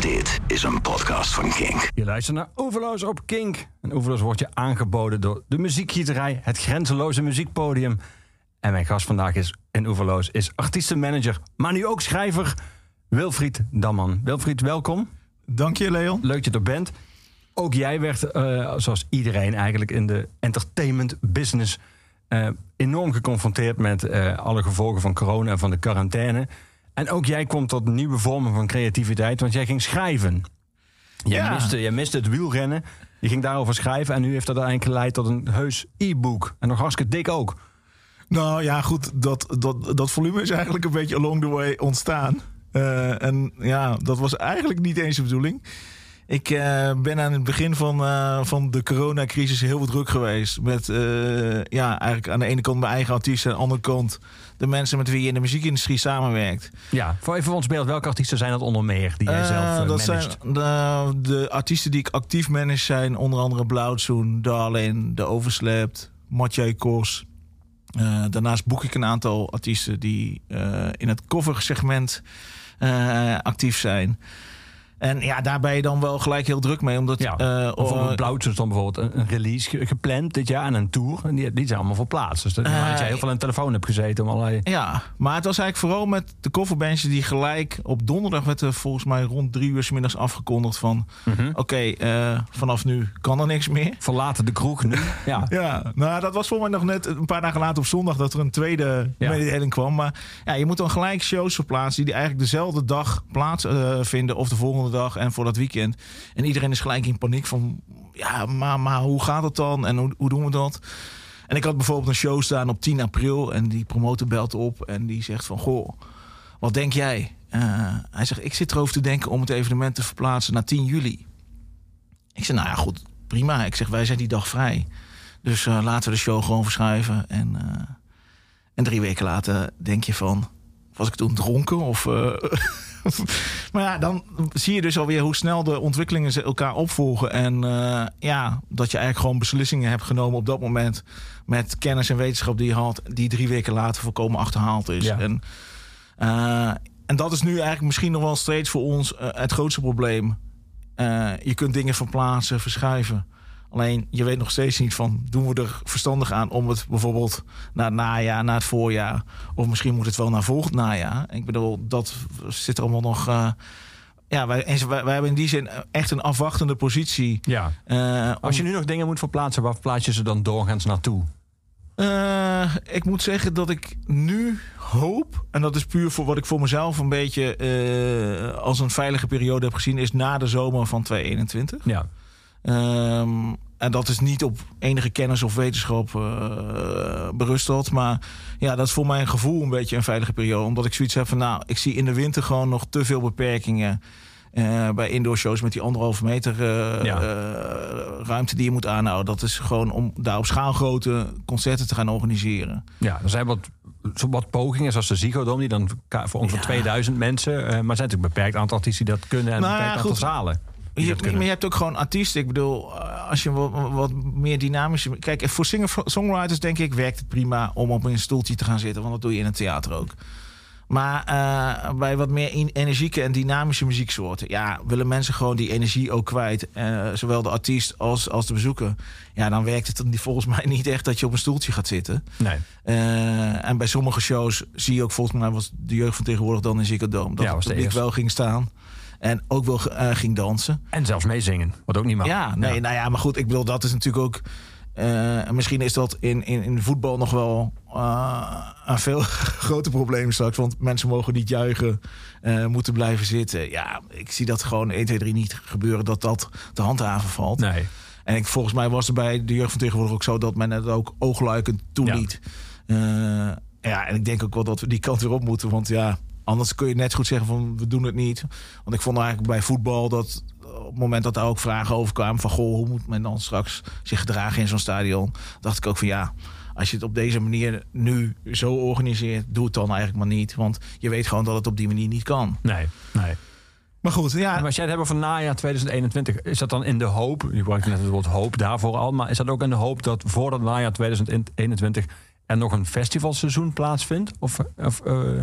Dit is een podcast van Kink. Je luistert naar Oeverloos op Kink. En Oeverloos wordt je aangeboden door de muziekgieterij, het grenzeloze muziekpodium. En mijn gast vandaag is in Oeverloos is artiestenmanager, maar nu ook schrijver Wilfried Damman. Wilfried, welkom. Dank je, Leon. Leuk dat je er bent. Ook jij werd, eh, zoals iedereen eigenlijk in de entertainment business, eh, enorm geconfronteerd met eh, alle gevolgen van corona en van de quarantaine. En ook jij kwam tot nieuwe vormen van creativiteit, want jij ging schrijven. Jij, Ja. miste, jij miste het wielrennen, je ging daarover schrijven en nu heeft dat uiteindelijk geleid tot een heus e-book. En nog hartstikke dik ook. Nou ja, goed, dat, dat, dat volume is eigenlijk een beetje along the way ontstaan. Eh, en ja, dat was eigenlijk niet eens de bedoeling. Ik eh, ben aan het begin van, eh, van de coronacrisis heel druk geweest. Met eh, ja, eigenlijk aan de ene kant mijn eigen artiesten... en aan de andere kant de mensen met wie je in de muziekindustrie samenwerkt. Ja, voor even voor ons beeld, welke artiesten zijn dat onder meer die jij zelf dat zijn de, de artiesten die ik actief manage zijn onder andere Blauwtsoen, Darlin, De Overslept, Mathieu. Eh, daarnaast boek ik een aantal artiesten die in het coversegment actief zijn. En ja, daar ben je dan wel gelijk heel druk mee. Omdat, Ja, eh, bijvoorbeeld eh, Blauwtjes dan bijvoorbeeld een, een release ge- gepland dit jaar en een tour. En die, die zijn allemaal verplaatst. Dus dat Eh, dat jij heel veel aan de telefoon hebt gezeten om allerlei... Ja, maar het was eigenlijk vooral met de coverbandjes die gelijk op donderdag werd er volgens mij rond drie uur 's middags afgekondigd van Mhm. oké, eh, vanaf nu kan er niks meer. Verlaten de kroeg nu. Ja. Ja, nou dat was voor mij nog net een paar dagen later op zondag dat er een tweede Ja. mededeling kwam. Maar ja, je moet dan gelijk shows verplaatsen die eigenlijk dezelfde dag plaatsvinden vinden of de volgende dag en voor dat weekend. En iedereen is gelijk in paniek van ja, maar, maar hoe gaat het dan en hoe, hoe doen we dat? En ik had bijvoorbeeld een show staan op 10 april en die promotor belt op en die zegt van goh, wat denk jij? Eh, hij zegt ik zit erover te denken om het evenement te verplaatsen naar 10 juli. Ik zeg nou ja goed, prima. Ik zeg wij zijn die dag vrij. Dus eh, laten we de show gewoon verschuiven. En, eh, en drie weken later denk je van... Was ik toen dronken? Of, maar ja, dan zie je dus alweer hoe snel de ontwikkelingen ze elkaar opvolgen. En eh, ja, dat je eigenlijk gewoon beslissingen hebt genomen op dat moment... met kennis en wetenschap die je had... die drie weken later volkomen achterhaald is. Ja. En, eh, en dat is nu eigenlijk misschien nog wel steeds voor ons eh, het grootste probleem. Je kunt dingen verplaatsen, verschuiven... Alleen je weet nog steeds niet van doen we er verstandig aan om het bijvoorbeeld naar het najaar, naar het voorjaar. Of misschien moet het wel naar volgend najaar. Ik bedoel, dat zit er allemaal nog. eh, ja, wij, wij, wij hebben in die zin echt een afwachtende positie. ja. Eh, Als je nu nog dingen moet verplaatsen, waar plaats je ze dan doorgaans naartoe? Eh, ik moet zeggen dat ik nu hoop, en dat is puur voor wat ik voor mezelf een beetje als een veilige periode heb gezien, is na de zomer van 2021. Ja. Ehm, en dat is niet op enige kennis of wetenschap eh berust dat. Maar ja, dat is voor mijn gevoel een beetje een veilige periode. Omdat ik zoiets heb van, nou, ik zie in de winter gewoon nog te veel beperkingen. eh, bij indoor shows met die anderhalve meter eh, Ja. ruimte die je moet aanhouden. Dat is gewoon om daar op schaalgrote concerten te gaan organiseren. ja, er zijn wat, wat pogingen, zoals de Ziggo die dan voor ongeveer Ja. 2000 mensen. maar er zijn natuurlijk een beperkt aantal artiesten die dat kunnen en Nou een ja, beperkt aantal zalen. Je, maar je hebt ook gewoon artiesten. Ik bedoel, eh, als je wat, wat meer dynamisch... Kijk, voor singer-songwriters denk ik werkt het prima om op een stoeltje te gaan zitten. Want dat doe je in een theater ook. Maar eh, bij wat meer energieke en dynamische muzieksoorten... ja, willen mensen gewoon die energie ook kwijt. eh, zowel de artiest als, als de bezoeker. Ja, dan werkt het dan volgens mij niet echt dat je op een stoeltje gaat zitten. Nee. En bij sommige shows zie je ook volgens mij... was de jeugd van tegenwoordig dan in Ziggo Dome... dat Ja, het publiek wel ging staan... en ook wel eh, ging dansen. En zelfs meezingen, wat ook niet mag. Ja, nee, nou ja, maar goed, ik bedoel, dat is natuurlijk ook. eh, misschien is dat in, in, in voetbal nog wel eh, een veel groter probleem straks. Want mensen mogen niet juichen, moeten blijven zitten. Ja, ik zie dat gewoon 1, 2, 3 niet gebeuren dat dat te handhaven valt. Nee. En ik, volgens mij was er bij de jeugd van tegenwoordig ook zo dat men het ook oogluikend toeliet. Ja. ja, en ik denk ook wel dat we die kant weer op moeten. Want ja, anders kun je net goed zeggen van we doen het niet. Want ik vond eigenlijk bij voetbal dat op het moment dat daar ook vragen over kwamen van goh, hoe moet men dan straks zich gedragen in zo'n stadion? Dacht ik ook van ja, als je het op deze manier nu zo organiseert, doe het dan eigenlijk maar niet. Want je weet gewoon dat het op die manier niet kan. Nee, nee. Maar goed, ja. Maar als jij het hebben van najaar 2021, is dat dan in de hoop, je gebruikt net het woord hoop daarvoor al, maar is dat ook in de hoop dat voor dat najaar 2021 er nog een festivalseizoen plaatsvindt? Of, of eh,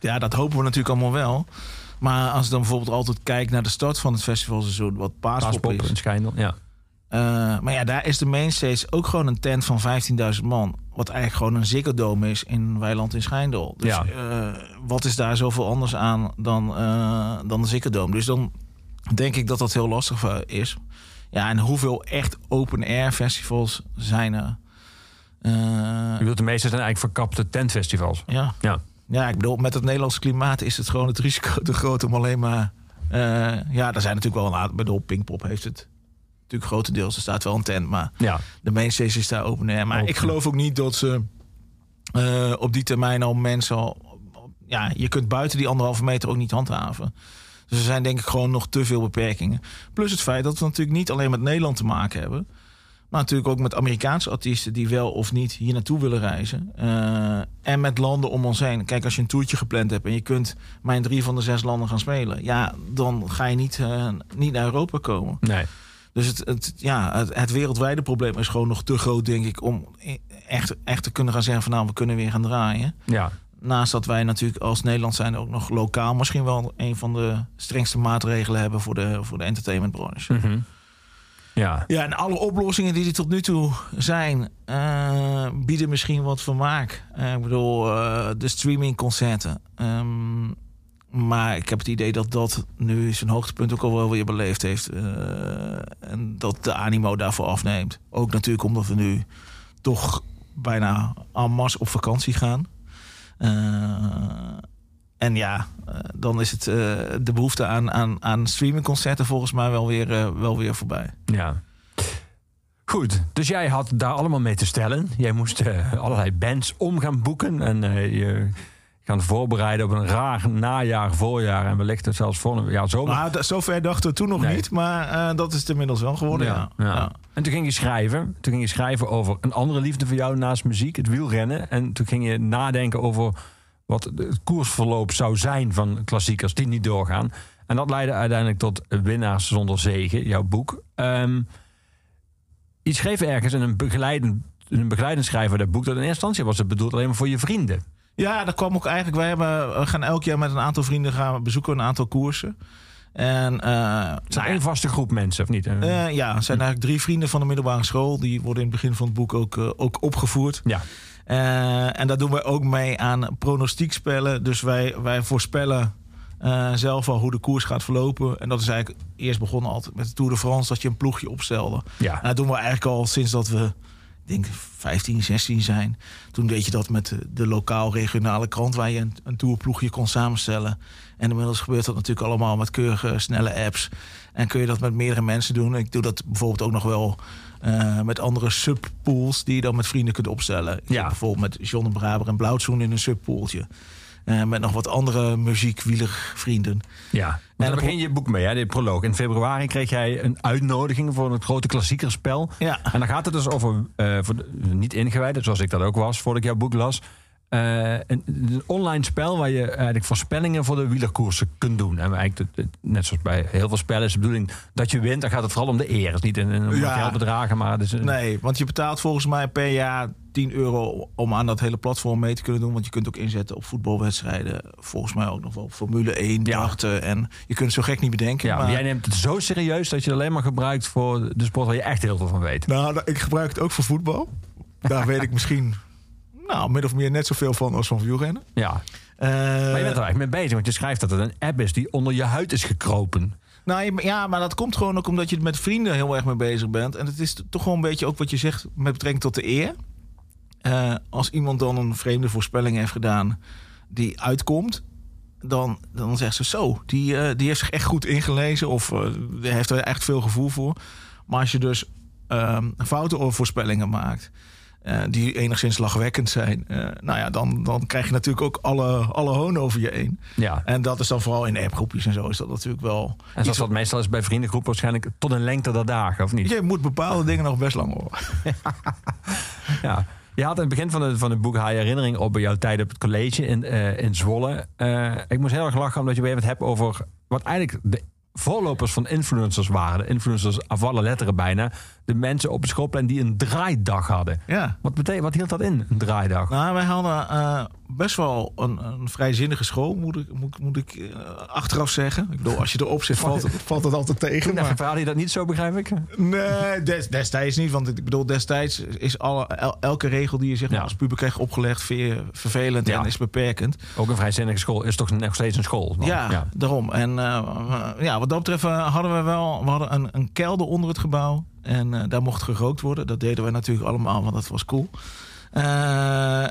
Ja, dat hopen we natuurlijk allemaal wel. Maar als ik dan bijvoorbeeld altijd kijk naar de start van het festivalseizoen, wat Paaspop, Paaspop is. Schijndel, ja. Eh, maar ja, daar is de mainstage ook gewoon een tent van 15.000 man. Wat eigenlijk gewoon een Ziggo Dome is in Weiland in Schijndel. Dus Ja. eh, wat is daar zoveel anders aan dan, eh dan de Dome? Dus dan denk ik dat dat heel lastig is. Ja, en hoeveel echt open-air festivals zijn er? Je bedoelt, de meeste zijn eigenlijk verkapte tentfestivals. ja. Ja. Ja, ik bedoel, met het Nederlandse klimaat is het gewoon het risico te groot om alleen maar... eh, ja, er zijn natuurlijk wel een aantal... Bedoel, Pinkpop heeft het natuurlijk grotendeels. Er staat wel een tent, maar Ja, de mainstage is daar open air. Maar Open. ik geloof ook niet dat ze eh, op die termijn al mensen al... Ja, je kunt buiten die anderhalve meter ook niet handhaven. Dus er zijn denk ik gewoon nog te veel beperkingen. Plus het feit dat we natuurlijk niet alleen met Nederland te maken hebben... maar natuurlijk ook met Amerikaanse artiesten... die wel of niet hier naartoe willen reizen. Eh, en met landen om ons heen. Kijk, als je een toertje gepland hebt... en je kunt maar in drie van de zes landen gaan spelen... ja, dan ga je niet, eh, niet naar Europa komen. nee. Dus het, het, ja, het, het wereldwijde probleem is gewoon nog te groot, denk ik, om echt, echt te kunnen gaan zeggen van nou, we kunnen weer gaan draaien. Ja, Naast dat wij natuurlijk als Nederland zijn ook nog lokaal misschien wel een van de strengste maatregelen hebben voor de, voor de entertainmentbranche. Mhm. Ja. Ja, en alle oplossingen die er tot nu toe zijn, eh, bieden misschien wat vermaak. Eh, ik bedoel, eh, de streamingconcerten. Ehm, maar ik heb het idee dat dat nu zijn hoogtepunt ook al wel weer beleefd heeft. En dat de animo daarvoor afneemt. Ook natuurlijk omdat we nu toch bijna en masse op vakantie gaan. En ja, eh, dan is het eh, de behoefte aan, aan, aan streamingconcerten volgens mij wel weer, eh, wel weer voorbij. Ja. Goed, dus jij had daar allemaal mee te stellen. Jij moest allerlei bands om gaan boeken. En je gaan voorbereiden op een raar najaar, voorjaar. En wellicht het zelfs volgende ja, zomer. Nou, zover dachten we toen nog Nee. niet, maar dat is het inmiddels wel geworden. Ja, ja. ja. En toen ging je schrijven. Toen ging je schrijven over een andere liefde voor jou naast muziek, het wielrennen. En toen ging je nadenken over wat het koersverloop zou zijn van klassiekers die niet doorgaan. En dat leidde uiteindelijk tot Winnaars zonder zegen, jouw boek. Ehm je schreef ergens in een begeleidend, in een begeleidend schrijver dat boek dat in eerste instantie was het bedoeld alleen maar voor je vrienden. Ja, dat kwam ook eigenlijk. Wij hebben, we gaan elk jaar met een aantal vrienden gaan bezoeken een aantal koersen. En eh, Het is nou één vaste groep mensen, of niet? ja, eh, ja, het zijn eigenlijk drie vrienden van de middelbare school. Die worden in het begin van het boek ook, eh, ook opgevoerd. ja. Eh, en daar doen wij ook mee aan pronostiekspellen. Dus wij, wij voorspellen eh, zelf al hoe de koers gaat verlopen. En dat is eigenlijk eerst begonnen altijd met de Tour de France... dat je een ploegje opstelde. Ja. En dat doen we eigenlijk al sinds dat we, ik denk 15, 16 zijn. Toen deed je dat met de, de lokaal-regionale krant... waar je een, een tourploegje kon samenstellen. En inmiddels gebeurt dat natuurlijk allemaal met keurige, snelle apps. En kun je dat met meerdere mensen doen. Ik doe dat bijvoorbeeld ook nog wel eh, met andere subpools... die je dan met vrienden kunt opstellen. Ik Ja. bijvoorbeeld met John de Braber en Blauwzoen in een subpooltje. Eh, met nog wat andere muziekwielervrienden. Ja, en dan daar begin je boek mee, hè, de proloog. In februari kreeg jij een uitnodiging voor het grote klassiekerspel. Ja. En dan gaat het dus over, eh, voor de, niet ingewijden, zoals ik dat ook was voordat ik jouw boek las. Eh, een, een online spel waar je eigenlijk voorspellingen voor de wielerkoersen kunt doen. En eigenlijk, net zoals bij heel veel spellen is de bedoeling dat je wint. Dan gaat het vooral om de eer. Het is niet in, in Ja. geldbedragen, maar een, Nee, want je betaalt volgens mij per jaar 10 euro om aan dat hele platform mee te kunnen doen. Want je kunt ook inzetten op voetbalwedstrijden. Volgens mij ook nog wel op Formule 1 Ja. jachten. En je kunt het zo gek niet bedenken. Ja, maar jij neemt het zo serieus dat je het alleen maar gebruikt voor de sport waar je echt heel veel van weet. Nou, ik gebruik het ook voor voetbal. Daar weet ik misschien nou, min of meer net zoveel van als van wielrennen. Ja, Eh, maar je bent er eigenlijk mee bezig, want je schrijft dat het een app is die onder je huid is gekropen. Nou ja, maar dat komt gewoon ook omdat je met vrienden heel erg mee bezig bent. En het is toch gewoon een beetje ook wat je zegt met betrekking tot de eer. Eh, als iemand dan een vreemde voorspelling heeft gedaan die uitkomt, dan, dan zegt ze zo, die, eh, die heeft zich echt goed ingelezen of heeft er echt veel gevoel voor. Maar als je dus ehm foute voorspellingen maakt, eh, die enigszins lachwekkend zijn, eh, nou ja, dan, dan krijg je natuurlijk ook alle, alle hoon over je heen. Ja. En dat is dan vooral in appgroepjes en zo, is dat natuurlijk wel. En zoals dat meestal is bij vriendengroep waarschijnlijk tot een lengte der dagen, of niet? Je moet bepaalde dingen nog best lang horen. Ja. Je had in het begin van, het van het boek haar herinnering op bij jouw tijd op het college in, eh, in Zwolle. Ik moest heel erg lachen omdat je weer het hebt over wat eigenlijk de, voorlopers van influencers waren. Influencers af alle letteren bijna. De mensen op het schoolplein die een draaidag hadden. Ja. Wat, betekent, wat hield dat in, een draaidag? Nou, wij hadden eh, best wel een, een vrijzinnige school, moet ik, moet, moet ik eh, achteraf zeggen. Ik bedoel, als je erop zit, valt het, valt het altijd tegen. Maar, verhaalde je dat niet zo, begrijp ik? nee, des- destijds niet. Want ik bedoel, destijds is alle, el- elke regel die je zeg maar, Ja. als puber krijgt opgelegd... je vervelend Ja. en is beperkend. Ook een vrijzinnige school is toch nog steeds een school? Ja, daarom. En eh, ja, wat dat betreft eh, hadden we wel we hadden een, een kelder onder het gebouw. En eh, daar mocht gerookt worden. Dat deden we natuurlijk allemaal, want dat was cool. Eh,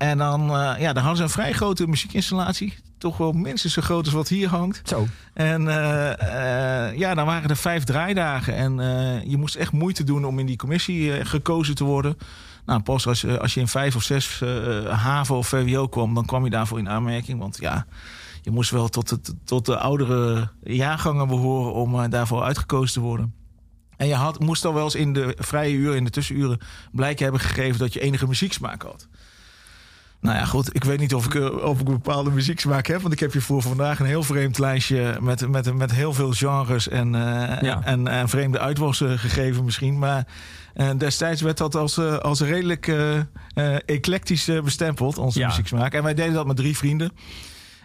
en dan, eh, ja, dan hadden ze een vrij grote muziekinstallatie. Toch wel minstens zo groot als wat hier hangt. Zo. En eh, eh, ja, dan waren er vijf draaidagen. En je moest echt moeite doen om in die commissie gekozen te worden. Nou, pas als, je- als je in vijf of zes haven of VWO kwam, dan kwam je daarvoor in aanmerking. Want ja, je moest wel tot, het, tot de oudere jaargangen behoren om daarvoor uitgekozen te worden. En je had, moest al wel eens in de vrije uren, in de tussenuren, blijk hebben gegeven dat je enige muzieksmaak had. Nou ja, goed. Ik weet niet of ik, eh, of ik een bepaalde muzieksmaak heb. Want ik heb je voor vandaag een heel vreemd lijstje met, met, met heel veel genres en, eh, Ja. en, en vreemde uitwassen gegeven misschien. Maar eh, destijds werd dat als, als redelijk eclectisch bestempeld, onze Ja. muzieksmaak. En wij deden dat met drie vrienden.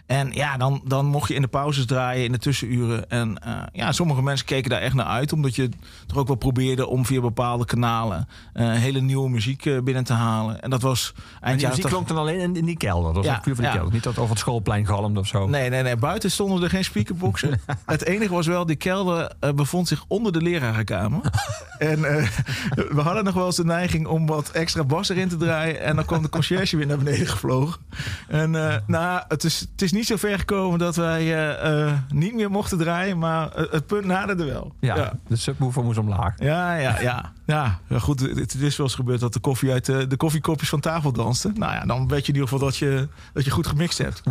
En ja, dan, dan mocht je in de pauzes draaien, in de tussenuren. En eh, ja, sommige mensen keken daar echt naar uit. Omdat je toch ook wel probeerde om via bepaalde kanalen... eh, hele nieuwe muziek eh, binnen te halen. En dat was En eind jaren muziek klonk dan alleen in, in die kelder. Dat was Ja, puur van die ja. kelder. Niet dat over het schoolplein galmde of zo. Nee, nee, nee. Buiten stonden er geen speakerboxen. het enige was wel, die kelder bevond zich onder de lerarenkamer. en we hadden nog wel eens de neiging om wat extra bas erin te draaien. En dan kwam de conciërge weer naar beneden gevlogen. En nou, het is, het is niet zo ver gekomen dat wij eh, eh, niet meer mochten draaien. Maar het, het punt naderde wel. Ja, ja. de subwoofer moest omlaag. Ja, ja, ja. ja. goed, het, is wel eens gebeurd dat de koffie uit de, de koffiekopjes van tafel danste. Nou ja, dan weet je in ieder geval dat je, dat je goed gemixt hebt.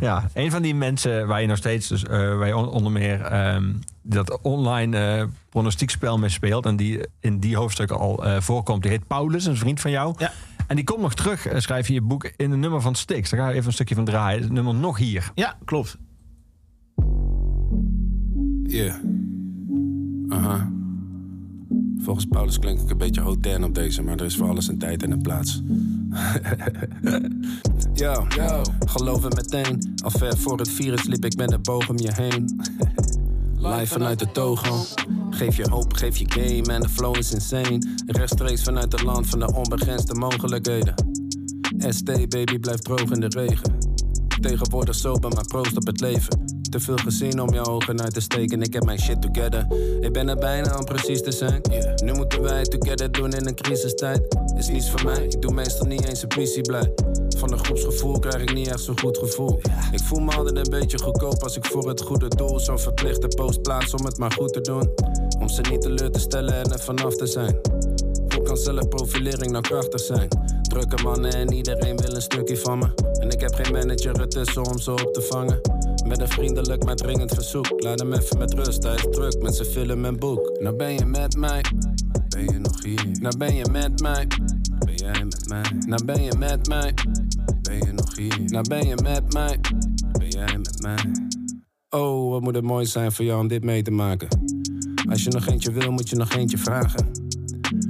Ja, een van die mensen waar je nog steeds, dus, eh, waar je on- onder meer ehm, dat online eh pronostiekspel mee speelt en die in die hoofdstukken al eh, voorkomt, die heet Paulus, een vriend van jou. Ja. En die komt nog terug, eh, schrijf je in je boek, in een nummer van Styx. Daar ga je even een stukje van draaien. Het nummer nog hier. Ja, klopt. Yeah. Aha. Volgens Paulus klink ik een beetje hotel op deze, maar er is voor alles een tijd en een plaats. Yo, yo, geloof het meteen. Al ver voor het virus liep ik met een boog om je heen. Live vanuit de Togo. Geef je hoop, geef je game en de flow is insane. Rechtstreeks vanuit het land van de onbegrensde mogelijkheden. ST baby blijft droog in de regen. Tegenwoordig sober, maar proost op het leven. Te veel gezien om je ogen uit te steken. Ik heb mijn shit together. Ik ben er bijna om precies te zijn. Nu moeten wij together doen in een crisistijd. Is niets voor mij, ik doe meestal niet eens een visie blij. Van een groepsgevoel krijg ik niet echt zo'n goed gevoel. Ik voel me altijd een beetje goedkoop als ik voor het goede doel zo'n verplichte post plaats om het maar goed te doen. Om ze niet teleur te stellen en er vanaf te zijn. Hoe kan zelfprofilering nou krachtig zijn? Drukke mannen en iedereen wil een stukje van me. En ik heb geen manager ertussen om ze op te vangen. Met een vriendelijk maar dringend verzoek. Laat hem even met rust, hij is druk met zijn film en boek. Nou ben je met mij, ben je nog hier? Nou ben je met mij, ben jij met mij? Nou ben je met mij, Nou ben je met mij, ben jij met mij? Oh, wat moet het mooi zijn voor jou om dit mee te maken. Als je nog eentje wil, moet je nog eentje vragen.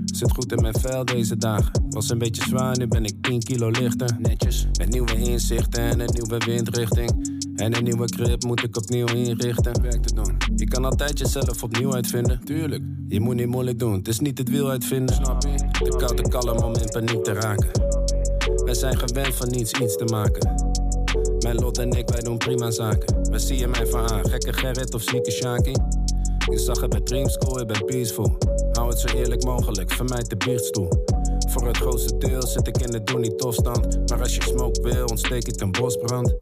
Zit goed in mijn vel deze dagen. Was een beetje zwaar, nu ben ik 10 kilo lichter. Netjes. Met nieuwe inzichten en een nieuwe windrichting. En een nieuwe grip moet ik opnieuw inrichten. Werk te doen. Je kan altijd jezelf opnieuw uitvinden. Tuurlijk. Je moet niet moeilijk doen. Het is niet het wiel uitvinden. Snap je? De koude kalm om in paniek te raken. Zijn gewend van niets iets te maken. Mijn lot en ik, wij doen prima zaken. Waar zie je mij van aan? Gekke Gerrit of zieke Shaki? Je zag het bij Dream School, ik ben peaceful. Hou het zo eerlijk mogelijk, vermijd de biechtstoel. Voor het grootste deel zit ik in de doe niet tofstand. Maar als je smoke wil, ontsteek ik een bosbrand.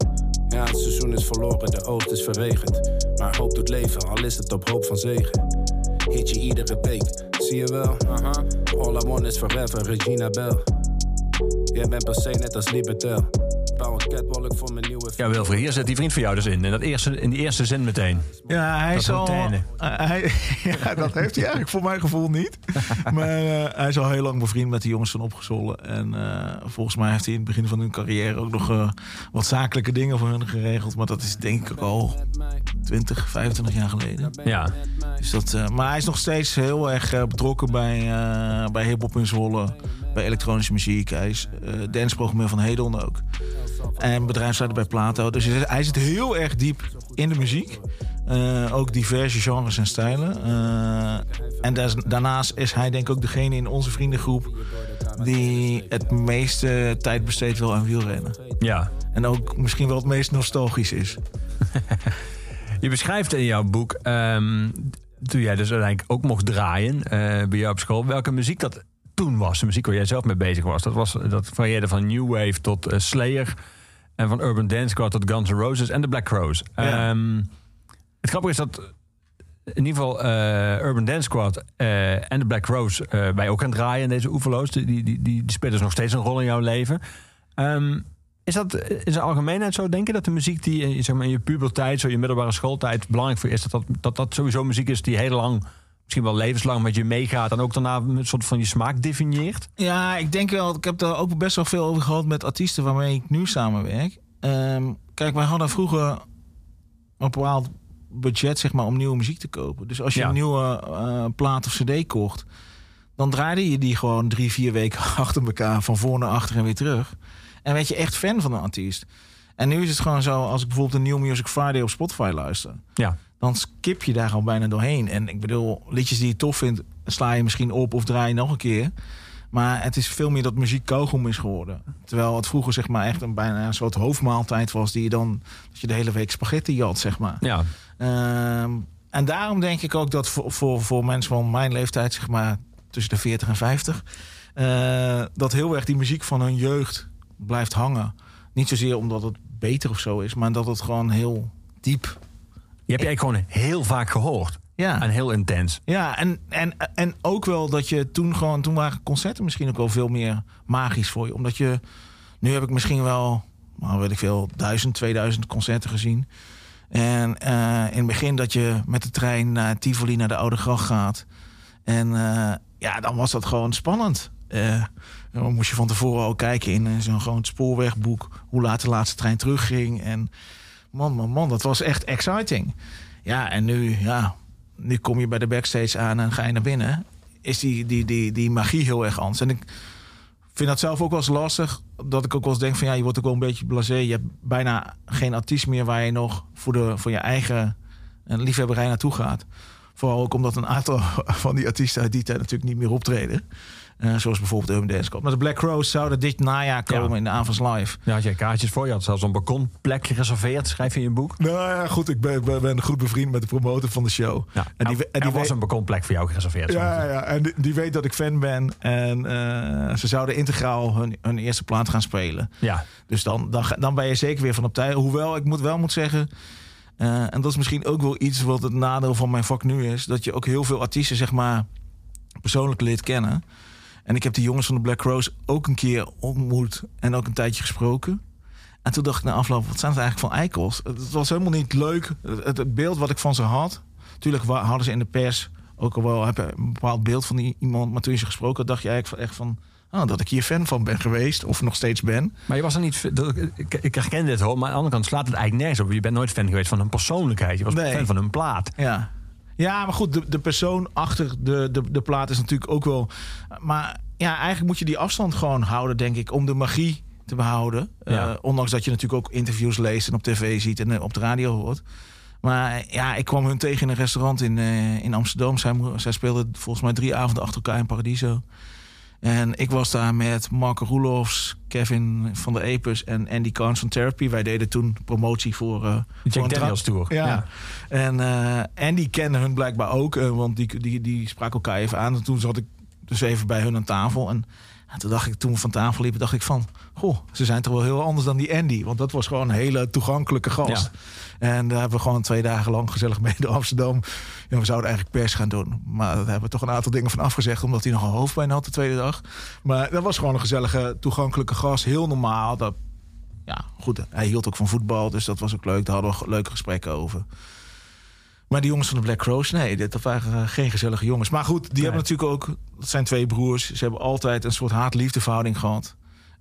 Ja, het seizoen is verloren, de oogst is verregend. Maar hoop doet leven, al is het op hoop van zegen. Hit je iedere week, zie je wel? Aha. All I want is forever, Regina Bell. Jij bent per se net als Libertel. Bouw een catwalk voor mijn nieuwe Ja, Wilfried, hier zit die vriend van jou dus in. In, dat eerste, in die eerste zin meteen. Ja, hij Dat is al. hij, ja, dat heeft hij eigenlijk voor mijn gevoel niet. Maar eh, hij is al heel lang bevriend met de jongens van Opgezollen. En eh, volgens mij heeft hij in het begin van hun carrière ook nog eh, wat zakelijke dingen voor hun geregeld. Maar dat is denk ik al 20, 25 jaar geleden. Ja. Dus dat, eh, maar hij is nog steeds heel erg betrokken bij, eh bij hip-hop in Zwolle. Bij elektronische muziek. Hij is eh danceprogrammeur van Hedon ook. En bedrijfsleider bij Plato. Dus hij- zit heel erg diep in de muziek. Eh, ook diverse genres en stijlen. Eh, en daar- daarnaast is hij denk ik ook degene in onze vriendengroep... die het meeste tijd besteedt wel aan wielrennen. ja. En ook misschien wel het meest nostalgisch is. Je beschrijft in jouw boek, ehm, toen jij dus uiteindelijk ook mocht draaien bij jou op school, welke muziek dat toen was. De muziek waar jij zelf mee bezig was. Dat, was, dat varieerde van New Wave tot eh, Slayer. En van Urban Dance Squad tot Guns N' Roses en de Black Crows. Ja. Ehm, het grappige is dat in ieder geval eh, Urban Dance Squad eh, en de Black Crows eh bij ook aan het draaien in deze oeverloos. Die, die, die, die spelen dus nog steeds een rol in jouw leven. Ehm, is dat in zijn algemeenheid zo, denk je, dat de muziek die zeg maar, in je puberteit, zo je middelbare schooltijd, belangrijk voor is? Dat dat, dat dat sowieso muziek is die heel lang, misschien wel levenslang met je meegaat en ook daarna een soort van je smaak definieert? Ja, ik denk wel. Ik heb daar ook best wel veel over gehad met artiesten waarmee ik nu samenwerk. Ehm, kijk, wij hadden vroeger een bepaald budget zeg maar, om nieuwe muziek te kopen. Dus als je Ja. een nieuwe eh, plaat of cd kocht, dan draaide je die gewoon drie, vier weken achter elkaar van voor naar achter en weer terug. En werd je echt fan van een artiest. En nu is het gewoon zo, als ik bijvoorbeeld een New Music Friday op Spotify luister, Ja. Dan skip je daar al bijna doorheen. En ik bedoel, liedjes die je tof vindt, sla je misschien op of draai je nog een keer. Maar het is veel meer dat muziek kauwgom is geworden. Terwijl het vroeger zeg maar echt een bijna een soort hoofdmaaltijd was... die je dan, dat je de hele week spaghetti had, zeg maar. Ja, Ehm, en daarom denk ik ook dat voor, voor, voor mensen van mijn leeftijd, zeg maar tussen de 40 en 50... eh, dat heel erg die muziek van hun jeugd blijft hangen. Niet zozeer omdat het beter of zo is, maar dat het gewoon heel diep... je hebt je eigenlijk gewoon heel vaak gehoord. Ja. En heel intens. Ja, en, en, en ook wel dat je toen gewoon... Toen waren concerten misschien ook wel veel meer magisch voor je. Omdat je... Nu heb ik misschien wel, nou weet ik veel, duizend, 2000 concerten gezien. En eh, in het begin dat je met de trein naar Tivoli, naar de Oude Gracht gaat. En eh, ja, dan was dat gewoon spannend. Eh, dan moest je van tevoren al kijken in zo'n gewoon spoorwegboek... hoe laat de laatste trein terugging. En man, man, man, dat was echt exciting. Ja, en nu, ja, nu kom je bij de backstage aan en ga je naar binnen. Is die, die, die, die magie heel erg anders. En ik vind dat zelf ook wel eens lastig. Dat ik ook wel eens denk van ja, je wordt ook wel een beetje blasé. Je hebt bijna geen artiest meer waar je nog voor, de, voor je eigen liefhebberij naartoe gaat. Vooral ook omdat een aantal van die artiesten uit die tijd natuurlijk niet meer optreden. Eh, zoals bijvoorbeeld Urban Dance Club. Maar de Black Crows zouden dit najaar komen Ja. in de Avonds Live. Ja, had jij kaartjes voor? Je had zelfs een balkonplek gereserveerd, schrijf je in je boek. Nou ja, goed. Ik ben, ben, ben goed bevriend met de promotor van de show. Ja, en die, er en die was weet- een balkonplek voor jou gereserveerd. zo Ja, ja, en die, die weet dat ik fan ben. En eh, ze zouden integraal hun, hun eerste plaat gaan spelen. Ja, Dus dan, dan, dan ben je zeker weer van op tijd. Hoewel, ik moet wel moet zeggen... eh, en dat is misschien ook wel iets wat het nadeel van mijn vak nu is... dat je ook heel veel artiesten, zeg maar, persoonlijk leert kennen. En ik heb die jongens van de Black Rose ook een keer ontmoet... en ook een tijdje gesproken. En toen dacht ik na afloop, wat zijn het eigenlijk van eikels? Het was helemaal niet leuk. Het, het beeld wat ik van ze had... Tuurlijk hadden ze in de pers ook al wel heb een bepaald beeld van die, iemand... maar toen je ze gesproken had, dacht je eigenlijk van, echt van... ah, dat ik hier fan van ben geweest of nog steeds ben. maar je was er niet... Ik, ik herken dit hoor, maar aan de andere kant slaat het eigenlijk nergens op. Je bent nooit fan geweest van hun persoonlijkheid. Je was Nee. fan van hun plaat. Ja. Ja, maar goed, de, de persoon achter de, de, de plaat is natuurlijk ook wel... Maar ja, eigenlijk moet je die afstand gewoon houden, denk ik... om de magie te behouden. Ja. Eh, ondanks dat je natuurlijk ook interviews leest en op tv ziet en eh, op de radio hoort. Maar ja, ik kwam hun tegen in een restaurant in, eh, in Amsterdam. Zij, zij speelden volgens mij drie avonden achter elkaar in Paradiso. En ik was daar met Marco Roelofs, Kevin van der Epers en Andy Carnes van Therapy. Wij deden toen promotie voor... eh, De voor Jack Daniels Tour. ja. En, eh, en die kenden hun blijkbaar ook, eh, want die, die, die spraken elkaar even aan. En toen zat ik dus even bij hun aan tafel. En, en toen dacht ik, toen we van tafel liepen, dacht ik van... Goh, ze zijn toch wel heel anders dan die Andy. Want dat was gewoon een hele toegankelijke gast. En daar hebben we gewoon twee dagen lang gezellig mee door Amsterdam. Ja, we zouden eigenlijk pers gaan doen. Maar daar hebben we toch een aantal dingen van afgezegd... omdat hij nog een hoofdpijn had de tweede dag. Maar dat was gewoon een gezellige, toegankelijke gast. Heel normaal. Dat ja, goed, hij hield ook van voetbal, dus dat was ook leuk. Daar hadden we leuke gesprekken over. Maar die jongens van de Black Crows, nee, dat waren eh, geen gezellige jongens. Maar goed, die hebben natuurlijk ook, dat zijn twee broers. Ze hebben altijd een soort haat-liefdeverhouding gehad.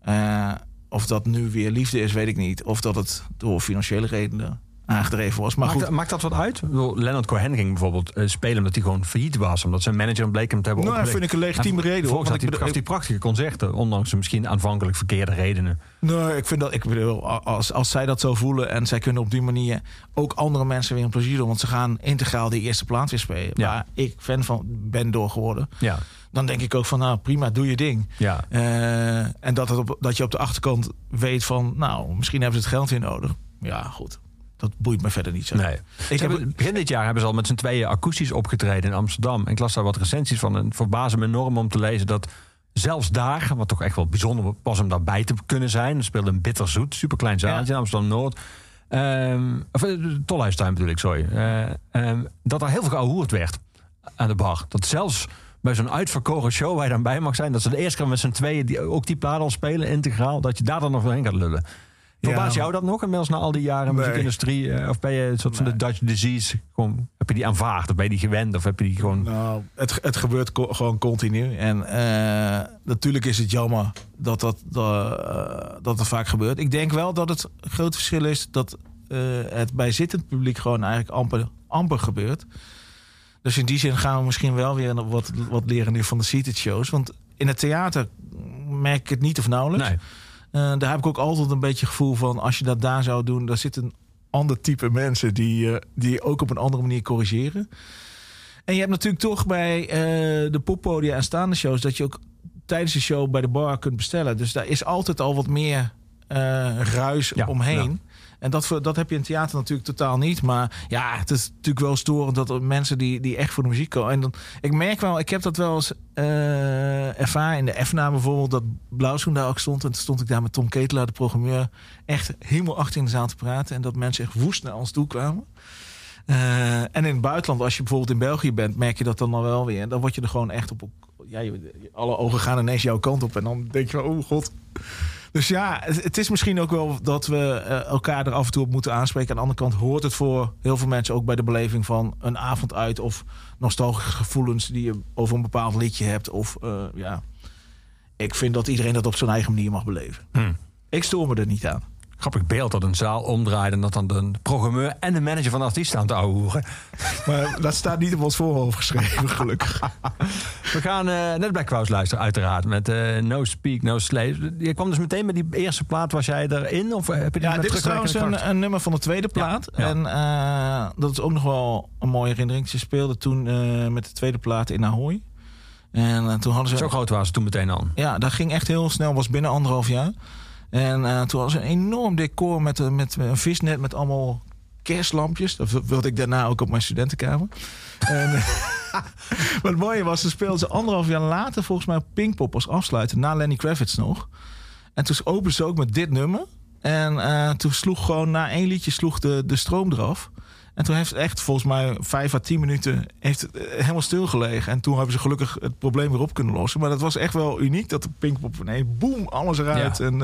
Uh, of dat nu weer liefde is, weet ik niet. Of dat het door financiële redenen aangedreven was. Maar maakt, goed. maakt dat wat uit? Leonard Cohen ging bijvoorbeeld uh, spelen omdat hij gewoon failliet was. Omdat zijn manager bleek hem te hebben Nou, dat vind ik een legitieme en, reden. Volgens had hij, hij prachtige concerten. Ondanks misschien aanvankelijk verkeerde redenen. Nee, ik vind dat... Ik bedoel, als, als zij dat zo voelen... en zij kunnen op die manier ook andere mensen weer een plezier doen... want ze gaan integraal die eerste plaats weer spelen. Ja. Waar ik fan van ben door geworden. Ja. Dan denk ik ook van, nou prima, doe je ding. Ja. Uh, en dat, het op, dat je op de achterkant weet van... nou, misschien hebben ze het geld weer nodig. Ja, goed dat boeit me verder niet zo. Nee. Ik heb, begin dit jaar hebben ze al met z'n tweeën akoestisch opgetreden in Amsterdam. En ik las daar wat recensies van. En verbaasde me enorm om te lezen dat zelfs daar, wat toch echt wel bijzonder was om daarbij te kunnen zijn. Er speelde een bitterzoet, superklein zaaltje ja. in Amsterdam-Noord. Um, of de Tolhuistuin bedoel ik, sorry. Uh, um, dat er heel veel gehoord werd aan de bar. Dat zelfs bij zo'n uitverkoren show waar je dan bij mag zijn... dat ze de eerste keer met z'n tweeën die, ook die plaat al spelen, integraal... dat je daar dan nog doorheen gaat lullen. Verbaas jou dat nog inmiddels na al die jaren nee. muziekindustrie? Uh, of ben je een soort van de Dutch disease? Gewoon, heb je die aanvaard? Of ben je die gewend? Of heb je die gewoon... Nou, het, het gebeurt co gewoon continu. En uh, natuurlijk is het jammer dat dat, dat, uh, dat er vaak gebeurt. Ik denk wel dat het groot verschil is dat het bij zittend publiek gewoon eigenlijk amper, amper gebeurt. Dus in die zin gaan we misschien wel weer wat, wat leren nu van de seated shows. Want in het theater merk ik het niet of nauwelijks. Nee. Uh, daar heb ik ook altijd een beetje het gevoel van... als je dat daar zou doen, daar zit een ander type mensen... die, uh, die ook op een andere manier corrigeren. En je hebt natuurlijk toch bij uh, de poppodia en staande shows... dat je ook tijdens de show bij de bar kunt bestellen. Dus daar is altijd al wat meer ruis ja, omheen. Ja. En dat, dat heb je in theater natuurlijk totaal niet. Maar ja, het is natuurlijk wel storend dat er mensen die, die echt voor de muziek komen. En dan, ik merk wel, ik heb dat wel eens uh, ervaren in de F-naam bijvoorbeeld, dat Blauwschoen daar ook stond. En toen stond ik daar met Tom Ketelaar, de programmeur, echt helemaal achter in de zaal te praten. En dat mensen echt woest naar ons toe kwamen. Uh, en in het buitenland, als je bijvoorbeeld in België bent, merk je dat dan wel weer. Dan word je er gewoon echt op. Ja, alle ogen gaan ineens jouw kant op. En dan denk je van, oh god. Dus ja, het is misschien ook wel dat we elkaar er af en toe op moeten aanspreken. Aan de andere kant hoort het voor heel veel mensen ook bij de beleving van een avond uit. Of nostalgische gevoelens die je over een bepaald liedje hebt. Of uh, ja, ik vind dat iedereen dat op zijn eigen manier mag beleven. Hmm. Ik stoor me er niet aan. Grappig beeld dat een zaal omdraait en dat dan de programmeur en de manager van de artiest staan te ouwehoeren. Maar dat staat niet op ons voorhoofd geschreven, gelukkig. We gaan uh, net Black Crowes luisteren, uiteraard. Met uh, No Speak, No Slave. Je kwam dus meteen met die eerste plaat. Was jij erin? Of heb je die ja, dit is trouwens een, een, nummer van de tweede plaat. Ja, ja. En uh, dat is ook nog wel een mooie herinnering. Ze speelden toen met de tweede plaat in Ahoy. En toen hadden ze... Zo groot waren ze toen meteen al. Ja, dat ging echt heel snel. Was binnen anderhalf jaar. En uh, toen was een enorm decor met, met, met een visnet met allemaal kerstlampjes. Dat wilde ik daarna ook op mijn studentenkamer. en, maar het mooie was, ze speelden ze anderhalf jaar later volgens mij Pinkpop als afsluiter. Na Lenny Kravitz nog. En toen openden ze ook met dit nummer. En uh, toen sloeg gewoon na één liedje sloeg de, de stroom eraf. En toen heeft het echt volgens mij vijf à tien minuten heeft het helemaal stilgelegen. En toen hebben ze gelukkig het probleem weer op kunnen lossen. Maar dat was echt wel uniek dat de Pinkpop nee, boem, alles eruit. Ja. En uh,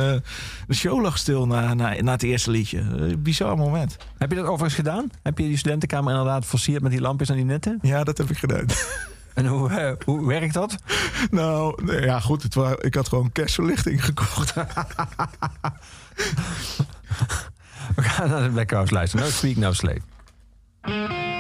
de show lag stil na, na, na het eerste liedje. Uh, bizar moment. Heb je dat overigens gedaan? Heb je die studentenkamer inderdaad versierd met die lampjes en die netten? Ja, dat heb ik gedaan. En hoe, uh, hoe werkt dat? Nou, nee, ja goed. Het was, ik had gewoon kerstverlichting gekocht. We gaan naar de Black House luisteren. No Speak, No Slave. Ja,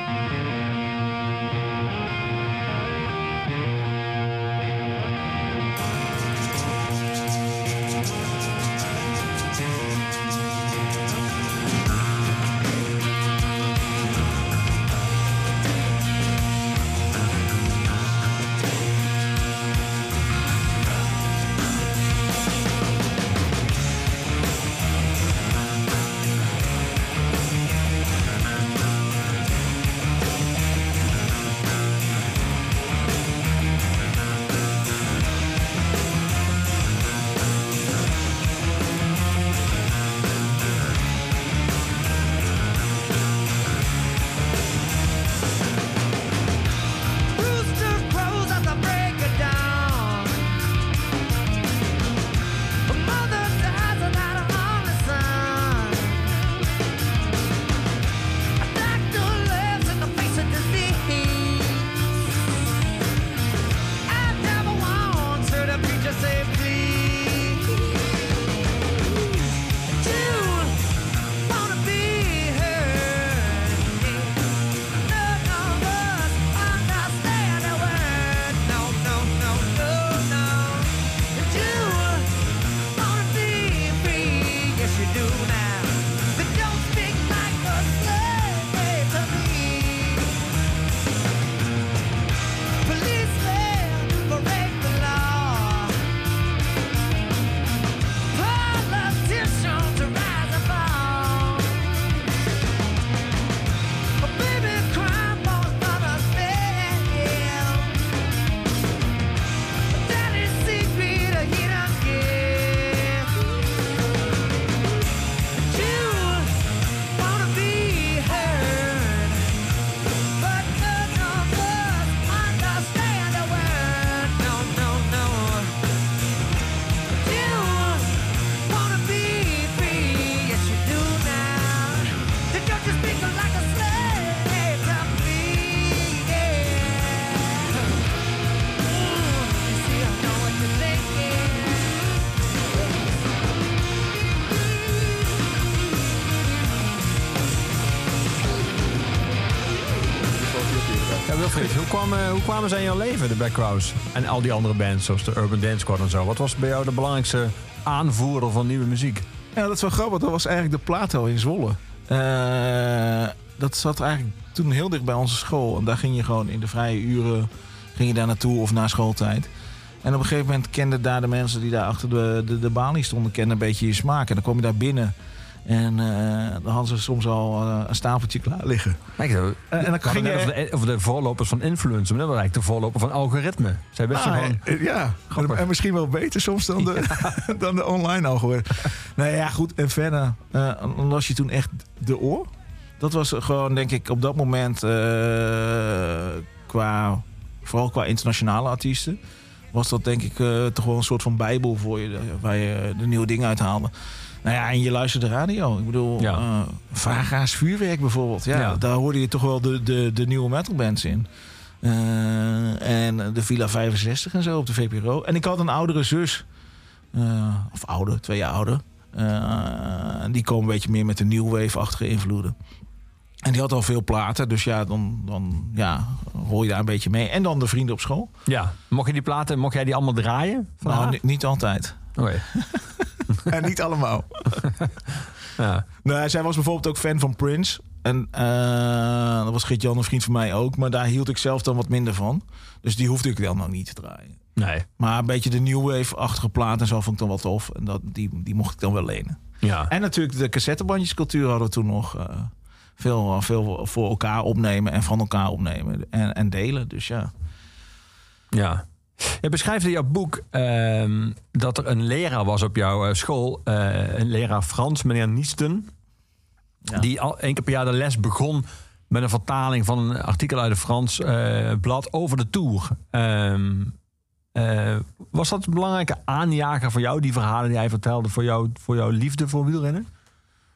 eh, hoe kwamen zij in jouw leven, de Backrows? En al die andere bands, zoals de Urban Dance Squad en zo. Wat was bij jou de belangrijkste aanvoerder van nieuwe muziek? Ja, dat is wel grappig. Dat was eigenlijk de Plato in Zwolle. Eh, dat zat eigenlijk toen heel dicht bij onze school. En daar ging je gewoon in de vrije uren ging je daar naartoe of na schooltijd. En op een gegeven moment kenden daar de mensen die daar achter de, de, de balie stonden, kenden een beetje je smaak. En dan kom je daar binnen. En eh, dan hadden ze soms al eh, een stapeltje klaar liggen. Kijk, zo, en dan ging je- over, de, voorlopers van influencer, maar dat was eigenlijk de voorloper van algoritme. Zij Ah, gewoon... eh, ja, Grappig. en misschien wel beter soms dan de, dan de online algoritme. Nee, ja, goed. En verder eh, dan las je toen echt de oor. Dat was gewoon, denk ik, op dat moment eh, qua, vooral qua internationale artiesten, was dat denk ik eh, toch wel een soort van bijbel voor je, eh, waar je de nieuwe dingen uithaalde. Nou ja, en je luistert de radio. Ik bedoel, Ja. eh, Vaga's Vuurwerk bijvoorbeeld. Ja, Ja. Daar hoorde je toch wel de, de, de nieuwe metalbands in. Eh, en de Villa 65 en zo op de VPRO. En ik had een oudere zus. eh, of ouder, twee jaar ouder. Die komen een beetje meer met de new wave-achtige invloeden. En die had al veel platen. Dus ja, dan, dan ja, hoor je daar een beetje mee. En dan de vrienden op school. Ja, mocht je die platen, mocht jij die allemaal draaien? Van nou, niet altijd. Oké. en niet allemaal. Ja. Nou, zij was bijvoorbeeld ook fan van Prince. En eh, dat was Gert-Jan, een vriend van mij ook. Maar daar hield ik zelf dan wat minder van. Dus die hoefde ik dan nog niet te draaien. Nee. Maar een beetje de new wave-achtige plaat en zo vond ik dan wel tof. En dat, die, die mocht ik dan wel lenen. Ja. En natuurlijk de cassettebandjescultuur hadden we toen nog. eh, veel, veel voor elkaar opnemen en van elkaar opnemen. En, en delen, dus ja. Ja. Je beschrijft in jouw boek ehm, dat er een leraar was op jouw eh, school, eh, een leraar Frans, meneer Niesten, Ja. die al één keer per jaar de les begon met een vertaling van een artikel uit een Frans eh, blad over de Tour. Ehm, eh, was dat een belangrijke aanjager voor jou, die verhalen die hij vertelde, voor, jou, voor jouw liefde voor wielrennen?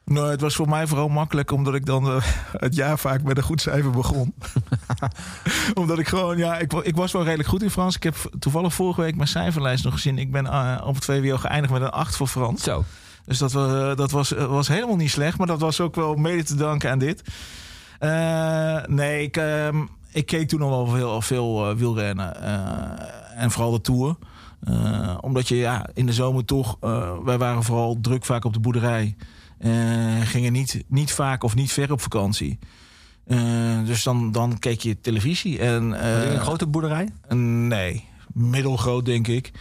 Nou, het was voor mij vooral makkelijk omdat ik dan eh, het jaar vaak met een goed cijfer begon. omdat ik gewoon, ja, ik, ik was wel redelijk goed in Frans. Ik heb toevallig vorige week mijn cijferlijst nog gezien. Ik ben eh, op het VWO geëindigd met een 8 voor Frans. Zo. Dus dat, was, dat was, eh, was helemaal niet slecht, maar dat was ook wel mede te danken aan dit. Eh, nee, ik, ehm, ik keek toen nog wel veel, veel eh, wielrennen. eh, en vooral de Tour. Eh, omdat je ja, in de zomer toch... eh, wij waren vooral druk vaak op de boerderij. Eh, gingen niet, niet vaak of niet ver op vakantie. Eh, dus dan, dan keek je televisie. En, je eh, een grote boerderij? Nee, middelgroot denk ik.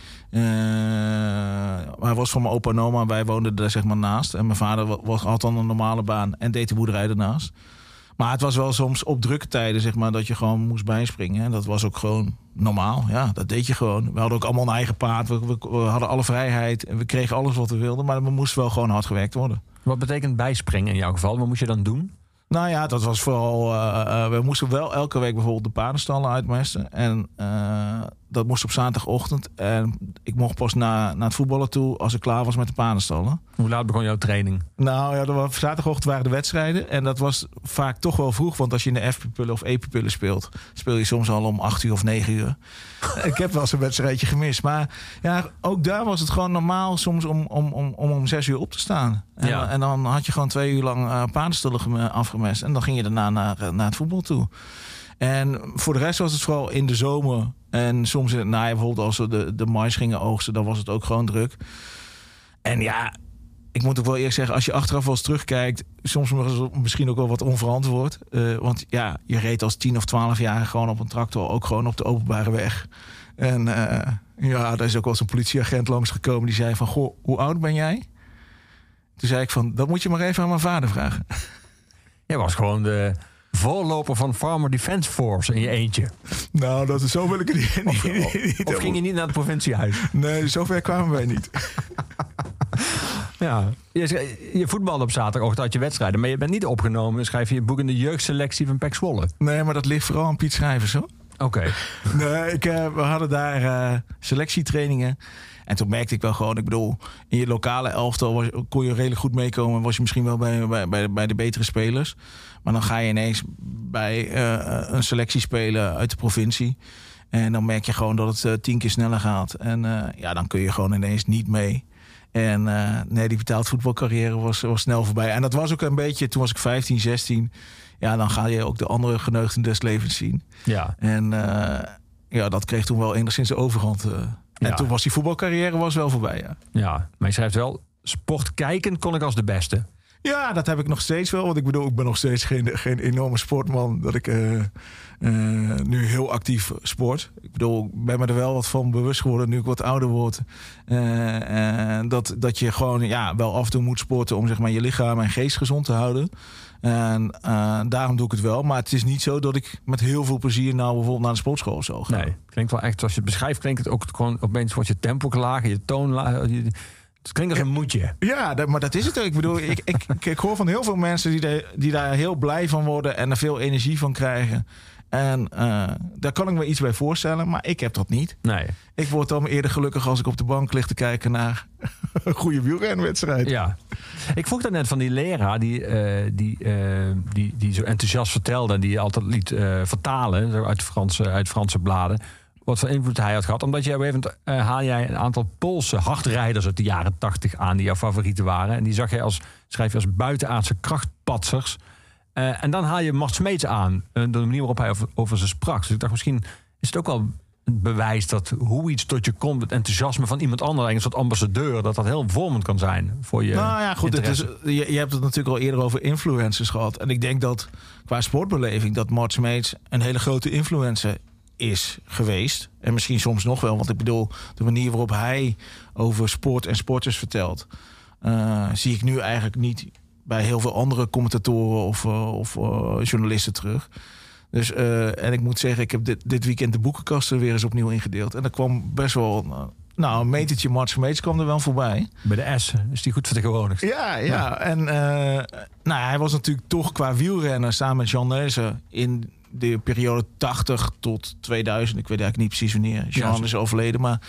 Hij was van mijn opa en oma. Wij woonden daar zeg maar naast. En mijn vader was, had dan een normale baan en deed de boerderij ernaast. Maar het was wel soms op drukke tijden zeg maar, dat je gewoon moest bijspringen. En dat was ook gewoon normaal. Ja, dat deed je gewoon. We hadden ook allemaal een eigen paard. We, we- we hadden alle vrijheid. En we kregen alles wat we wilden. Maar er moest wel gewoon hard gewerkt worden. Wat betekent bijspringen in jouw geval? Wat moest je dan doen? Nou ja, dat was vooral. eh, eh, we moesten wel elke week bijvoorbeeld de paardenstallen uitmesten. En eh, dat moest op zaterdagochtend. En ik mocht pas na, naar het voetballen toe als ik klaar was met de paardenstallen. Hoe laat begon jouw training? Nou ja, was, zaterdagochtend waren de wedstrijden. En dat was vaak toch wel vroeg. Want als je in de F-pupillen of E-pupillen speelt, speel je soms al om 8 uur of 9 uur. Ik heb wel eens een wedstrijdje gemist. Maar ja, ook daar was het gewoon normaal soms om om, om, om, om 6 uur op te staan. En, Ja. en dan had je gewoon twee uur lang eh geme- afgemest. En dan ging je daarna naar, eh, naar het voetbal toe. En voor de rest was het vooral in de zomer. En soms in het najaar, bijvoorbeeld als we de, de mais gingen oogsten, dan was het ook gewoon druk. En ja, ik moet ook wel eerlijk zeggen, als je achteraf wel eens terugkijkt, soms misschien ook wel wat onverantwoord. Eh, want ja, je reed als 10 of 12 jaar gewoon op een tractor, ook gewoon op de openbare weg. En eh, ja, daar is ook wel eens een politieagent langsgekomen die zei van, goh, hoe oud ben jij? Toen zei ik van, dat moet je maar even aan mijn vader vragen. Jij was gewoon de voorloper van Farmer Defence Force in je eentje. Nou, dat is zo wil ik het niet. Of, of ging je niet naar het provinciehuis? Nee, zover kwamen wij niet. Ja. Je, sch- je voetbalde op zaterdagochtend had je wedstrijden, maar je bent niet opgenomen. Schrijf je je boek in de jeugdselectie van Pek Zwolle. Nee, maar dat ligt vooral aan Piet Schrijvers, hoor. Oké. Nee, ik, eh, we hadden daar eh, selectietrainingen. En toen merkte ik wel gewoon, ik bedoel, in je lokale elftal was, kon je redelijk goed meekomen. Was je misschien wel bij, bij, bij, bij de betere spelers. Maar dan ga je ineens bij eh, een selectie spelen uit de provincie. En dan merk je gewoon dat het eh, tien keer sneller gaat. En eh, ja, dan kun je gewoon ineens niet mee. En eh, nee, die betaald voetbalcarrière was, was snel voorbij. En dat was ook een beetje, toen was ik 15, 16. Ja, dan ga je ook de andere geneugden des levens zien. Ja. En eh, ja, dat kreeg toen wel enigszins de overhand. eh. En Ja. toen was die voetbalcarrière was wel voorbij, ja. ja, maar je schrijft wel... Sport kijken kon ik als de beste. Ja, dat heb ik nog steeds wel. Want ik bedoel, ik ben nog steeds geen, geen enorme sportman. Dat ik eh, eh, nu heel actief sport. Ik bedoel, ik ben me er wel wat van bewust geworden nu ik wat ouder word. Eh, dat, dat je gewoon ja, wel af en toe moet sporten om zeg maar, je lichaam en geest gezond te houden. En daarom doe ik het wel. Maar het is niet zo dat ik met heel veel plezier nou bijvoorbeeld naar de sportschool of zo ga. Nee, klinkt wel echt, als je het beschrijft, klinkt het ook gewoon opeens wordt je tempo lager, je toon lager. Het klinkt als een moedje. Ja, dat, maar dat is het. Ik bedoel, ik, ik, ik, ik hoor van heel veel mensen die, daar- die daar heel blij van worden en er veel energie van krijgen. En eh, daar kan ik me iets bij voorstellen, maar ik heb dat niet. Nee. Ik word dan eerder gelukkig als ik op de bank lig te kijken naar een goede wielrenwedstrijd. Ja. Ik vroeg dat net van die leraar die, eh, die, eh, die, die zo enthousiast vertelde... en die je altijd liet vertalen uit, Franse, uit Franse bladen... wat voor invloed hij had gehad. Omdat jij gegeven moment eh, haal jij een aantal Poolse hardrijders... uit de jaren tachtig aan die jouw favorieten waren. En die zag jij als, schrijf je als buitenaardse krachtpatsers. Eh, en dan haal je Mart Smeets aan. eh, de manier waarop hij over, over ze sprak. Dus ik dacht, misschien is het ook wel een bewijs dat hoe iets tot je komt, het enthousiasme van iemand anders, een soort ambassadeur, dat dat heel vormend kan zijn voor je. Nou ja, goed. Het is, je hebt het natuurlijk al eerder over influencers gehad. En ik denk dat qua sportbeleving dat Mart Smeets een hele grote influencer is geweest. En misschien soms nog wel. Want ik bedoel, de manier waarop hij over sport en sporters vertelt... eh, zie ik nu eigenlijk niet bij heel veel andere commentatoren of, eh, of eh, journalisten terug. Dus, en ik moet zeggen, ik heb dit, dit weekend de boekenkasten weer eens opnieuw ingedeeld. En er kwam best wel... nou, een metertje Mart Smeets kwam er wel voorbij. Bij de S is die goed vertegenwoordigd. Ja, ja. En eh, nou, hij was natuurlijk toch qua wielrenner samen met Jean Neuze in de periode 80 tot 2000. Ik weet eigenlijk niet precies wanneer Jean Ja, is overleden. Maar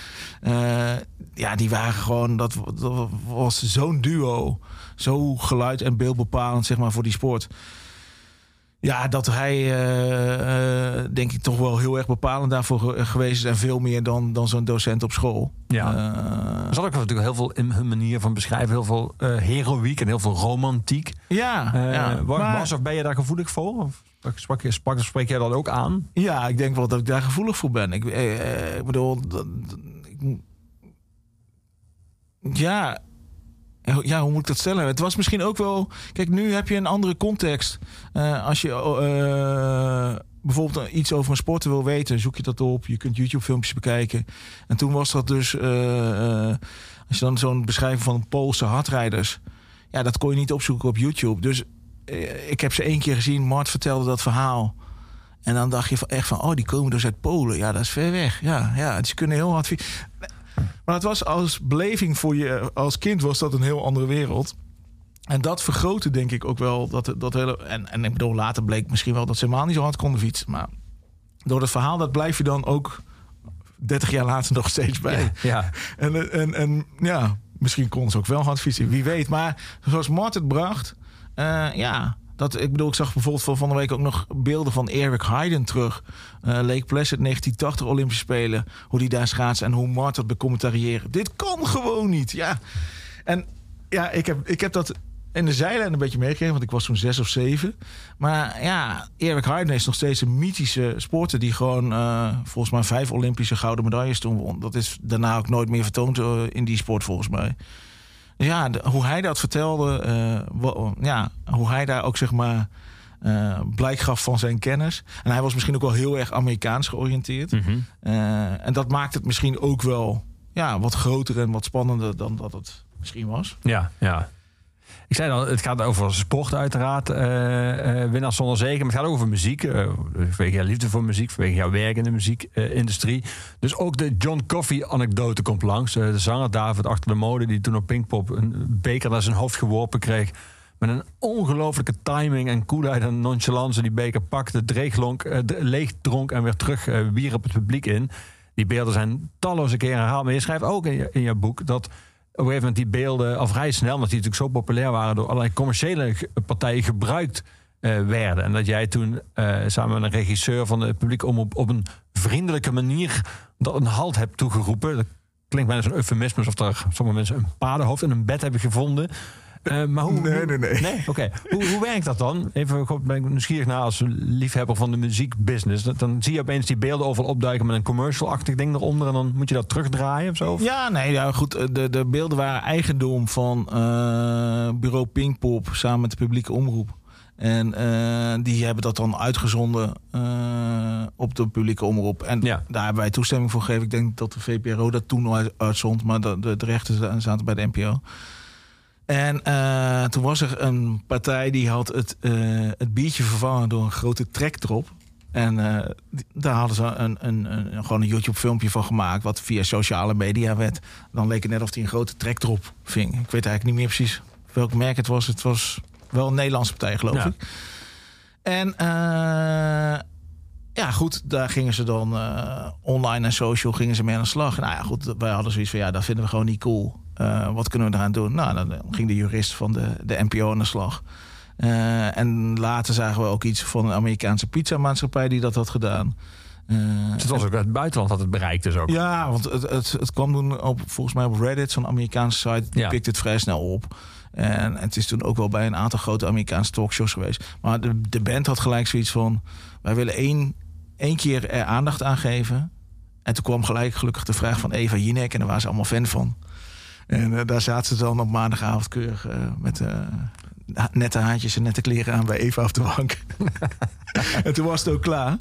eh, ja, die waren gewoon... Dat, dat was zo'n duo. Zo geluid en beeldbepalend zeg maar, voor die sport. Ja, dat hij eh, eh, denk ik toch wel heel erg bepalend daarvoor ge- geweest is. En veel meer dan, dan zo'n docent op school. Ja. Eh, Er zat ook natuurlijk heel veel in hun manier van beschrijven, heel veel heroïek en heel veel romantiek. ja, maar- Was of ben je daar gevoelig voor? Of sprak, spreek jij dat ook aan? Ja, ik denk wel dat ik daar gevoelig voor ben. Ik, eh, eh, bedoel, ik- ja, ja, hoe moet ik dat stellen? Het was misschien ook wel. Kijk, nu heb je een andere context. Eh, als je eh, bijvoorbeeld iets over een sporter wil weten, zoek je dat op. Je kunt YouTube-filmpjes bekijken. En toen was dat dus. als je dan zo'n beschrijving van Poolse hardrijders. Ja, dat kon je niet opzoeken op YouTube. Dus ik heb ze één keer gezien. Mart vertelde dat verhaal. En dan dacht je van echt van, oh, die komen dus uit Polen. Ja, dat is ver weg. Ja, ja ze kunnen heel hard. Maar het was als beleving voor je als kind was dat een heel andere wereld. En dat vergrootte denk ik ook wel dat, dat hele. En, en ik bedoel, later bleek misschien wel dat ze helemaal niet zo hard konden fietsen. Maar door het verhaal, dat blijf je dan ook 30 jaar later nog steeds bij. Ja. En, en, en ja, misschien kon ze ook wel hard fietsen, wie weet. Maar zoals Mart het bracht, eh, ja, dat, ik bedoel, ik zag bijvoorbeeld van, van de week ook nog beelden van Eric Heiden terug. Eh, Lake Placid 1980 Olympische Spelen. Hoe die daar schaatst en hoe Mart dat becommentariëren. Dit kan gewoon niet, ja. En ja, ik heb, ik heb dat in de zijlijn een beetje meegekregen, want ik was toen zes of zeven. Maar ja, Eric Heiden is nog steeds een mythische sporter die gewoon eh, volgens mij vijf Olympische gouden medailles toen won. Dat is daarna ook nooit meer vertoond in die sport volgens mij. Ja, de- hoe hij dat vertelde, eh, wa- ja, hoe hij daar ook zeg maar eh, blijk gaf van zijn kennis. En hij was misschien ook wel heel erg Amerikaans georiënteerd. Mhm. Eh, en dat maakt het misschien ook wel ja, wat groter en wat spannender dan dat het misschien was. Ja, ja. Ik zei al, het gaat over sport uiteraard, eh eh winnaars zonder zegen. Maar het gaat ook over muziek. eh, vanwege jouw liefde voor muziek, vanwege jouw werk in de muziekindustrie. dus ook de John Coffey anekdote komt langs. De zanger David achter de mode, die toen op Pinkpop een beker naar zijn hoofd geworpen kreeg. Met een ongelofelijke timing en coolheid en nonchalance. Die beker pakte, dreeglonk, leeg dronk en weer terug eh, wierp het publiek in. Die beelden zijn talloze keren herhaald. Maar je schrijft ook in je, in je boek dat op een gegeven moment die beelden al vrij snel, omdat die natuurlijk zo populair waren, door allerlei commerciële partijen gebruikt eh, werden. En dat jij toen eh, samen met een regisseur van de publiek om op, op een vriendelijke manier dat een halt hebt toegeroepen. Dat klinkt bijna zo'n eufemisme alsof er sommige mensen een paardenhoofd in een bed hebben gevonden. Eh, maar hoe, Nee, hoe- nee, nee. Oké, hoe, hoe werkt dat dan? Even goed, ben ik nieuwsgierig naar als liefhebber van de muziekbusiness. Dan, dan zie je opeens die beelden overal opduiken met een commercial-achtig ding eronder. En dan moet je dat terugdraaien of zo? Of- Ja, nee, ja, goed. De, de beelden waren eigendom van eh, bureau Pinkpop samen met de publieke omroep. En eh, die hebben dat dan uitgezonden eh, op de publieke omroep. En Ja. daar hebben wij toestemming voor gegeven. Ik denk dat de VPRO dat toen al uit- uitzond, maar de, de, de rechten za- zaten bij de NPO. En eh, toen was er een partij die had het, eh, het biertje vervangen door een grote trekdrop. En eh, die- daar hadden ze een, een, een, gewoon een YouTube-filmpje van gemaakt, wat via sociale media werd. Dan leek het net of hij een grote trekdrop ving. Ik weet eigenlijk niet meer precies welk merk het was. Het was wel een Nederlandse partij, geloof Ja. ik. En ja, goed, daar gingen ze dan online en social gingen ze mee aan de slag. Nou ja, goed, wij hadden zoiets van ja, dat vinden we gewoon niet cool. Eh, wat kunnen we eraan doen? Nou, dan ging de jurist van de, de NPO aan de slag. Eh, en later zagen we ook iets van een Amerikaanse pizzamaatschappij die dat had gedaan. Eh, Dus het was ook uit het buitenland had het bereikt dus ook. ja, want het, het, het kwam toen op, volgens mij op Reddit, zo'n Amerikaanse site, die Ja. pikte het vrij snel op. En het is toen ook wel bij een aantal grote Amerikaanse talkshows geweest. Maar de, de band had gelijk zoiets van: wij willen één, één keer er aandacht aan geven. En toen kwam gelijk gelukkig de vraag van Eva Jinek en daar waren ze allemaal fan van. En eh, daar zaten ze dan op maandagavond keurig eh, met eh, nette haartjes en nette kleren aan bij Eva op de bank. en toen was het ook klaar.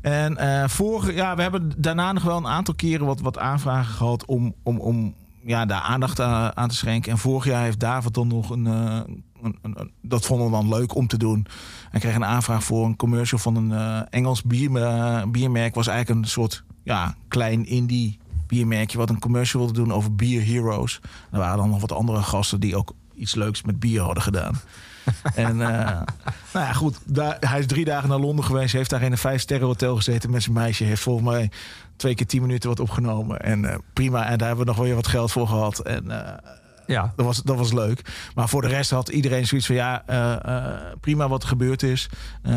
En vorige, ja, we hebben daarna nog wel een aantal keren wat, wat aanvragen gehad om, om, om ja, daar aandacht aan, aan te schenken. En vorig jaar heeft David dan nog een, een, een- dat vonden we dan leuk om te doen. Hij kreeg een aanvraag voor een commercial van een Engels bier, eh, biermerk. Was eigenlijk een soort ja, klein indie biermerkje wat een commercial wilde doen over Beer Heroes. Er waren dan nog wat andere gasten die ook iets leuks met bier hadden gedaan. en eh, nou ja, goed. Daar, hij is drie dagen naar Londen geweest. Heeft daar in een vijf-sterren hotel gezeten met zijn meisje. Heeft volgens mij twee keer tien minuten wat opgenomen. En eh, prima. En daar hebben we nog wel weer wat geld voor gehad. En eh, Ja. dat, was, dat was leuk. Maar voor de rest had iedereen zoiets van... ja, eh, eh, prima wat er gebeurd is. Eh,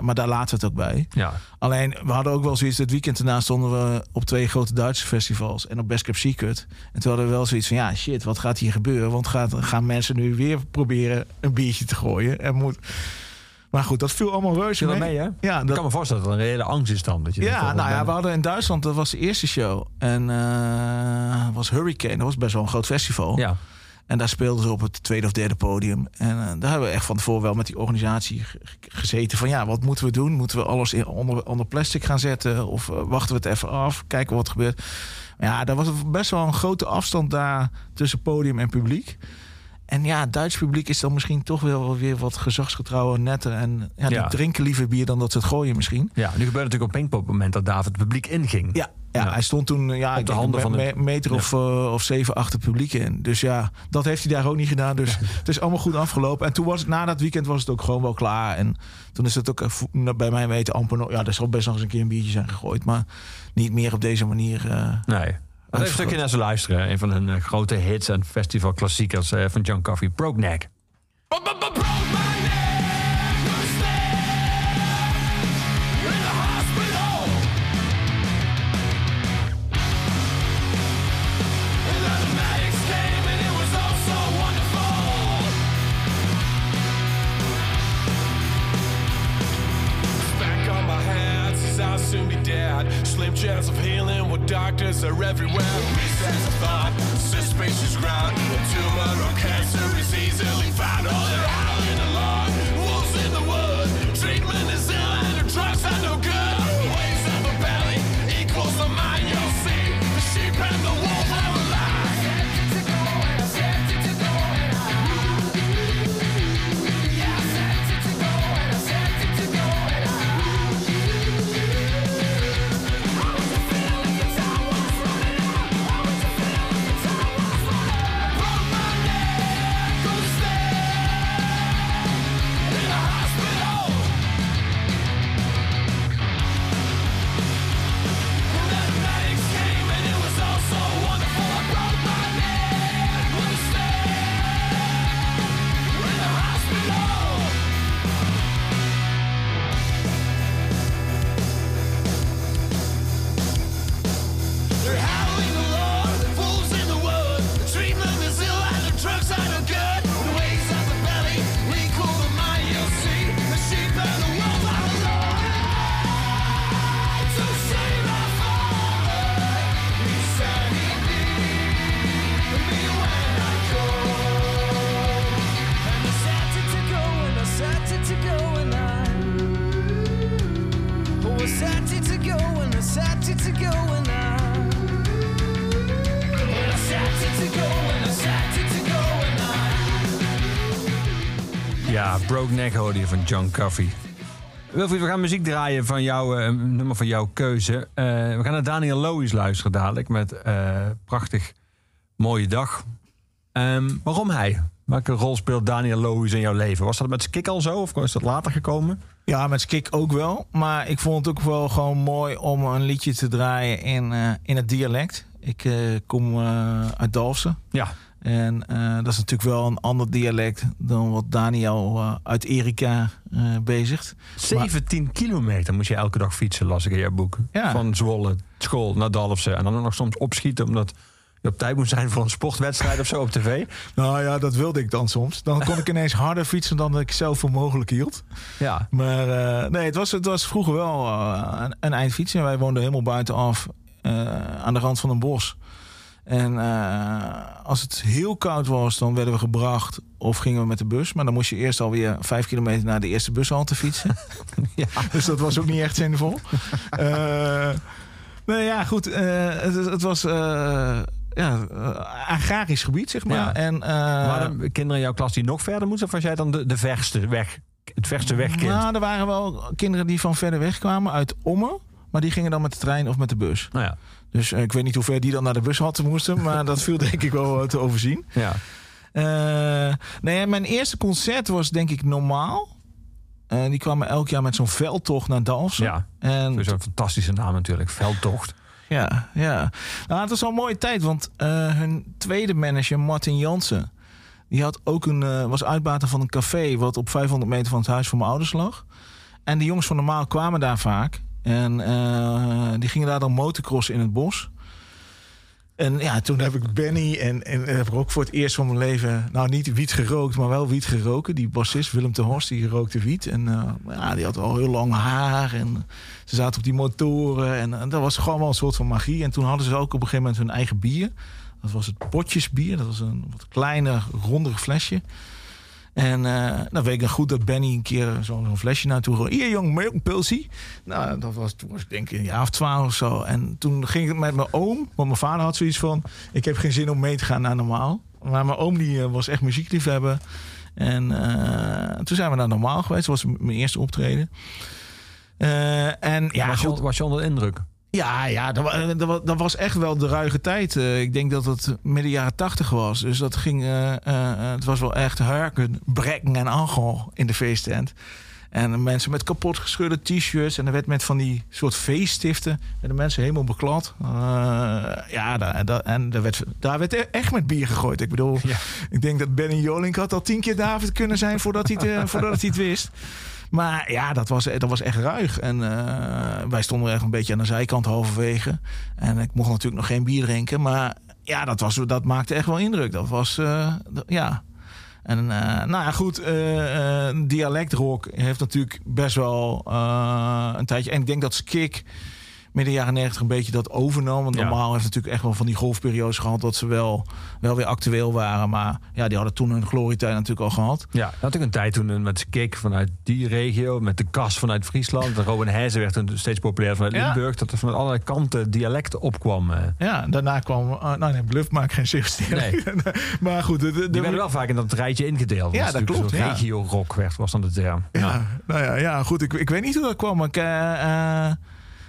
maar daar laten we het ook bij. ja. Alleen, we hadden ook wel zoiets... dit weekend daarna stonden we op twee grote Duitse festivals... en op Best Kept Secret. En toen hadden we wel zoiets van... ja, shit, wat gaat hier gebeuren? Want gaat, gaan mensen nu weer proberen een biertje te gooien? En moet... Maar goed, dat viel allemaal reuze mee. mee, hè? Ja, Ik dat, kan me voorstellen dat er een reële angst is dan. Dat je ja, oh, nou ja, ben- we hadden in Duitsland, dat was de eerste show. En eh was Hurricane, dat was best wel een groot festival. Ja. En daar speelden ze op het tweede of derde podium. En eh, daar hebben we echt van tevoren wel met die organisatie ge- ge- gezeten. Van ja, wat moeten we doen? Moeten we alles in, onder, onder plastic gaan zetten? Of eh, wachten we het even af? Kijken wat er gebeurt. Maar ja, daar was best wel een grote afstand daar tussen podium en publiek. En ja, het Duits publiek is dan misschien toch wel weer wat gezagsgetrouwer, netter. En ja, die Ja. drinken liever bier dan dat ze het gooien misschien. ja, nu gebeurde het natuurlijk op Pinkpop op het moment dat David het publiek inging. Ja, ja, Ja. hij stond toen ja, Op de handen een van me- meter of, eh, of zeven achter het publiek in. Dus ja, dat heeft hij daar ook niet gedaan. Dus het is allemaal goed afgelopen. En toen was het, na dat weekend was het ook gewoon wel klaar. En toen is het ook eh, vo- bij mij weten amper nog... Ja, er zal best nog eens een keer een biertje zijn gegooid. Maar niet meer op deze manier. eh, Nee. Even een stukje naar ze luisteren. Een van hun eh, grote hits en festivalklassiekers eh, van John Coffey, Broke Neck. Back Slim chance of healing, what doctors are everywhere. Recess of thought, suspicious ground. A tumor or cancer is easily found. To go and go and I. To go. Ja, Broke Neck hoorde je van John Coffey. Wilfried, we gaan muziek draaien van jouw eh, nummer van jouw keuze. Eh, we gaan naar Daniel Lois luisteren dadelijk met eh, prachtig mooie dag. Ehm, waarom hij? Welke rol speelt Daniel Lois in jouw leven? Was dat met Skik al zo of is dat later gekomen? Ja, met Skik ook wel. Maar ik vond het ook wel gewoon mooi om een liedje te draaien in, eh, in het dialect. Ik eh, kom eh, uit Dalfsen. Ja. En dat is natuurlijk wel een ander dialect dan wat Daniel uit Erika bezigt. 17 kilometer moest je elke dag fietsen, las ik in jouw boek. Ja. Van Zwolle, school naar Dalfsen. En dan nog soms opschieten omdat je op tijd moest zijn voor een sportwedstrijd of zo op tv. Nou ja, dat wilde ik dan soms. Dan kon ik ineens harder fietsen dan ik zelf voor mogelijk hield. Ja. Maar eh, nee, het was, het was vroeger wel eh, een, een eindfietsen. Wij woonden helemaal buitenaf eh, aan de rand van een bos. En als het heel koud was, dan werden we gebracht of gingen we met de bus. Maar dan moest je eerst alweer vijf kilometer naar de eerste bushalte fietsen. Ja. Dus dat was ook niet echt zinvol. Nee, ja, goed. het, het was ja, eh, agrarisch gebied, zeg maar. Ja. En, eh, Waren er kinderen in jouw klas die nog verder moesten? Of was jij dan de, de verste weg, het verste wegkind? Nou, er waren wel kinderen die van verder weg kwamen, uit Ommen. Maar die gingen dan met de trein of met de bus. Nou ja. Dus eh, ik weet niet hoe ver die dan naar de bushalte moesten. Maar dat viel denk ik wel te overzien. ja. Nee, mijn eerste concert was denk ik normaal. Eh, die kwamen elk jaar met zo'n veldtocht naar Dalfsen. Ja. En een fantastische naam natuurlijk. Veldtocht. Ja, ja. Nou, het was al een mooie tijd, want eh, hun tweede manager, Martin Jansen, die had ook een, eh, was uitbater van een café wat op 500 meter van het huis van mijn ouders lag. En die jongens van normaal kwamen daar vaak. En eh, die gingen daar dan motocrossen in het bos. En ja, toen heb ik Benny en, en heb ik ook voor het eerst van mijn leven, nou niet wiet gerookt, maar wel wiet geroken. Die bassist Willem de Horst, die rookte wiet. En eh, ja, die had al heel lang haar en ze zaten op die motoren. En, dat was gewoon wel een soort van magie. En toen hadden ze ook op een gegeven moment hun eigen bier. Dat was het potjesbier. Dat was een wat kleiner, ronder flesje. En eh dan weet ik nog goed dat Benny een keer zo'n flesje naartoe gooide. Hier jong, milk pilsie. Nou, dat was, toen was ik denk ik een jaar of twaalf of zo. En toen ging ik met mijn oom, want mijn vader had zoiets van... ik heb geen zin om mee te gaan naar normaal. Maar mijn oom die eh, was echt muziekliefhebber. En eh, toen zijn we naar normaal geweest. Dat was mijn eerste optreden. En ja, was, je, goed. was je onder de indruk? Ja, ja dat, wa- dat, wa- dat was echt wel de ruige tijd. Eh, ik denk dat het midden jaren tachtig was. Dus dat ging. eh, eh, eh, het was wel echt harken, brekken en angel in de feesttent. En mensen met kapot gescheurde t-shirts. En er werd met van die soort feeststiften. En de mensen helemaal beklad. Eh, ja, daar, daar- en daar werd, daar werd e- echt met bier gegooid. Ik bedoel, Ja. ik denk dat Benny Jolink had al tien keer David kunnen zijn voordat hij het, eh, voordat hij het wist. Maar ja, dat was, dat was echt ruig. En eh, wij stonden echt een beetje aan de zijkant halverwege. En ik mocht natuurlijk nog geen bier drinken. Maar ja, dat, was, dat maakte echt wel indruk. Dat was, eh, ja. En eh, nou ja, goed, dialectrock heeft natuurlijk best wel een tijdje. En ik denk dat Skik midden jaren 90 een beetje dat overnam. Want Ja. normaal heeft natuurlijk echt wel van die golfperiodes gehad dat ze wel, wel weer actueel waren. Maar ja, die hadden toen hun glorietijd natuurlijk al gehad. Ja, had ik een tijd toen eh, met Kik vanuit die regio, met de Kas vanuit Friesland. De Robin Heijzen werd toen steeds populair vanuit Ja. Limburg. Dat er vanuit allerlei kanten dialect opkwam. eh. Ja, daarna kwam... uh, nou nee, Bluff maakt geen zeeuws Nee. maar goed. De, de, Die werden wel vaak in dat rijtje ingedeeld. Ja, Was dat natuurlijk klopt, ja. Regio-rock werd, was dan de term. Ja, nou ja, ja goed. Ik, ik weet niet hoe dat kwam. maar Ik,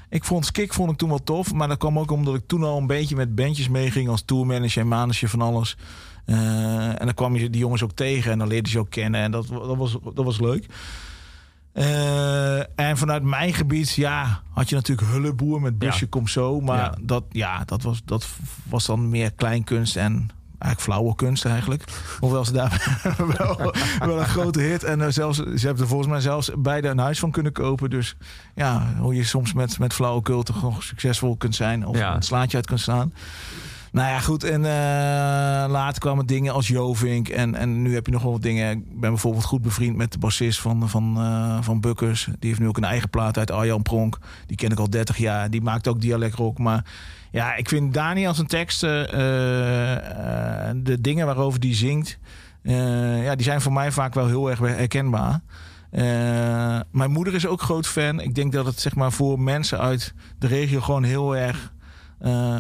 ik vond Skik vond ik toen wel tof. Maar dat kwam ook omdat ik toen al een beetje met bandjes meeging. Als tourmanager en manager van alles. Eh, en dan kwam je die jongens ook tegen. En dan leerde je ze ook kennen. En dat, dat, was, dat was leuk. Eh, en vanuit mijn gebied, ja, had je natuurlijk Hulleboer met Busje Ja. Komt Zo. Maar Ja. dat, ja, dat, was, dat was dan meer kleinkunst en eigenlijk flauwe kunst eigenlijk. Hoewel ze daar wel, wel een grote hit. En eh, zelfs, ze hebben er volgens mij zelfs beide een huis van kunnen kopen. Dus ja, hoe je soms met, met flauwekul toch nog succesvol kunt zijn. Of Ja. een slaatje uit kunt slaan. Nou ja, goed. En eh, later kwamen dingen als Jovink. En, en nu heb je nog wel wat dingen. Ik ben bijvoorbeeld goed bevriend met de bassist van, van, eh, van Bukkers. Die heeft nu ook een eigen plaat uit Arjan Pronk. Die ken ik al 30 jaar. Die maakt ook dialectrock. Maar ja, ik vind Daniel zijn teksten... eh, eh, de dingen waarover die zingt... ja, die zijn voor mij vaak wel heel erg herkenbaar. Mijn moeder is ook groot fan. Ik denk dat het zeg maar, voor mensen uit de regio gewoon heel erg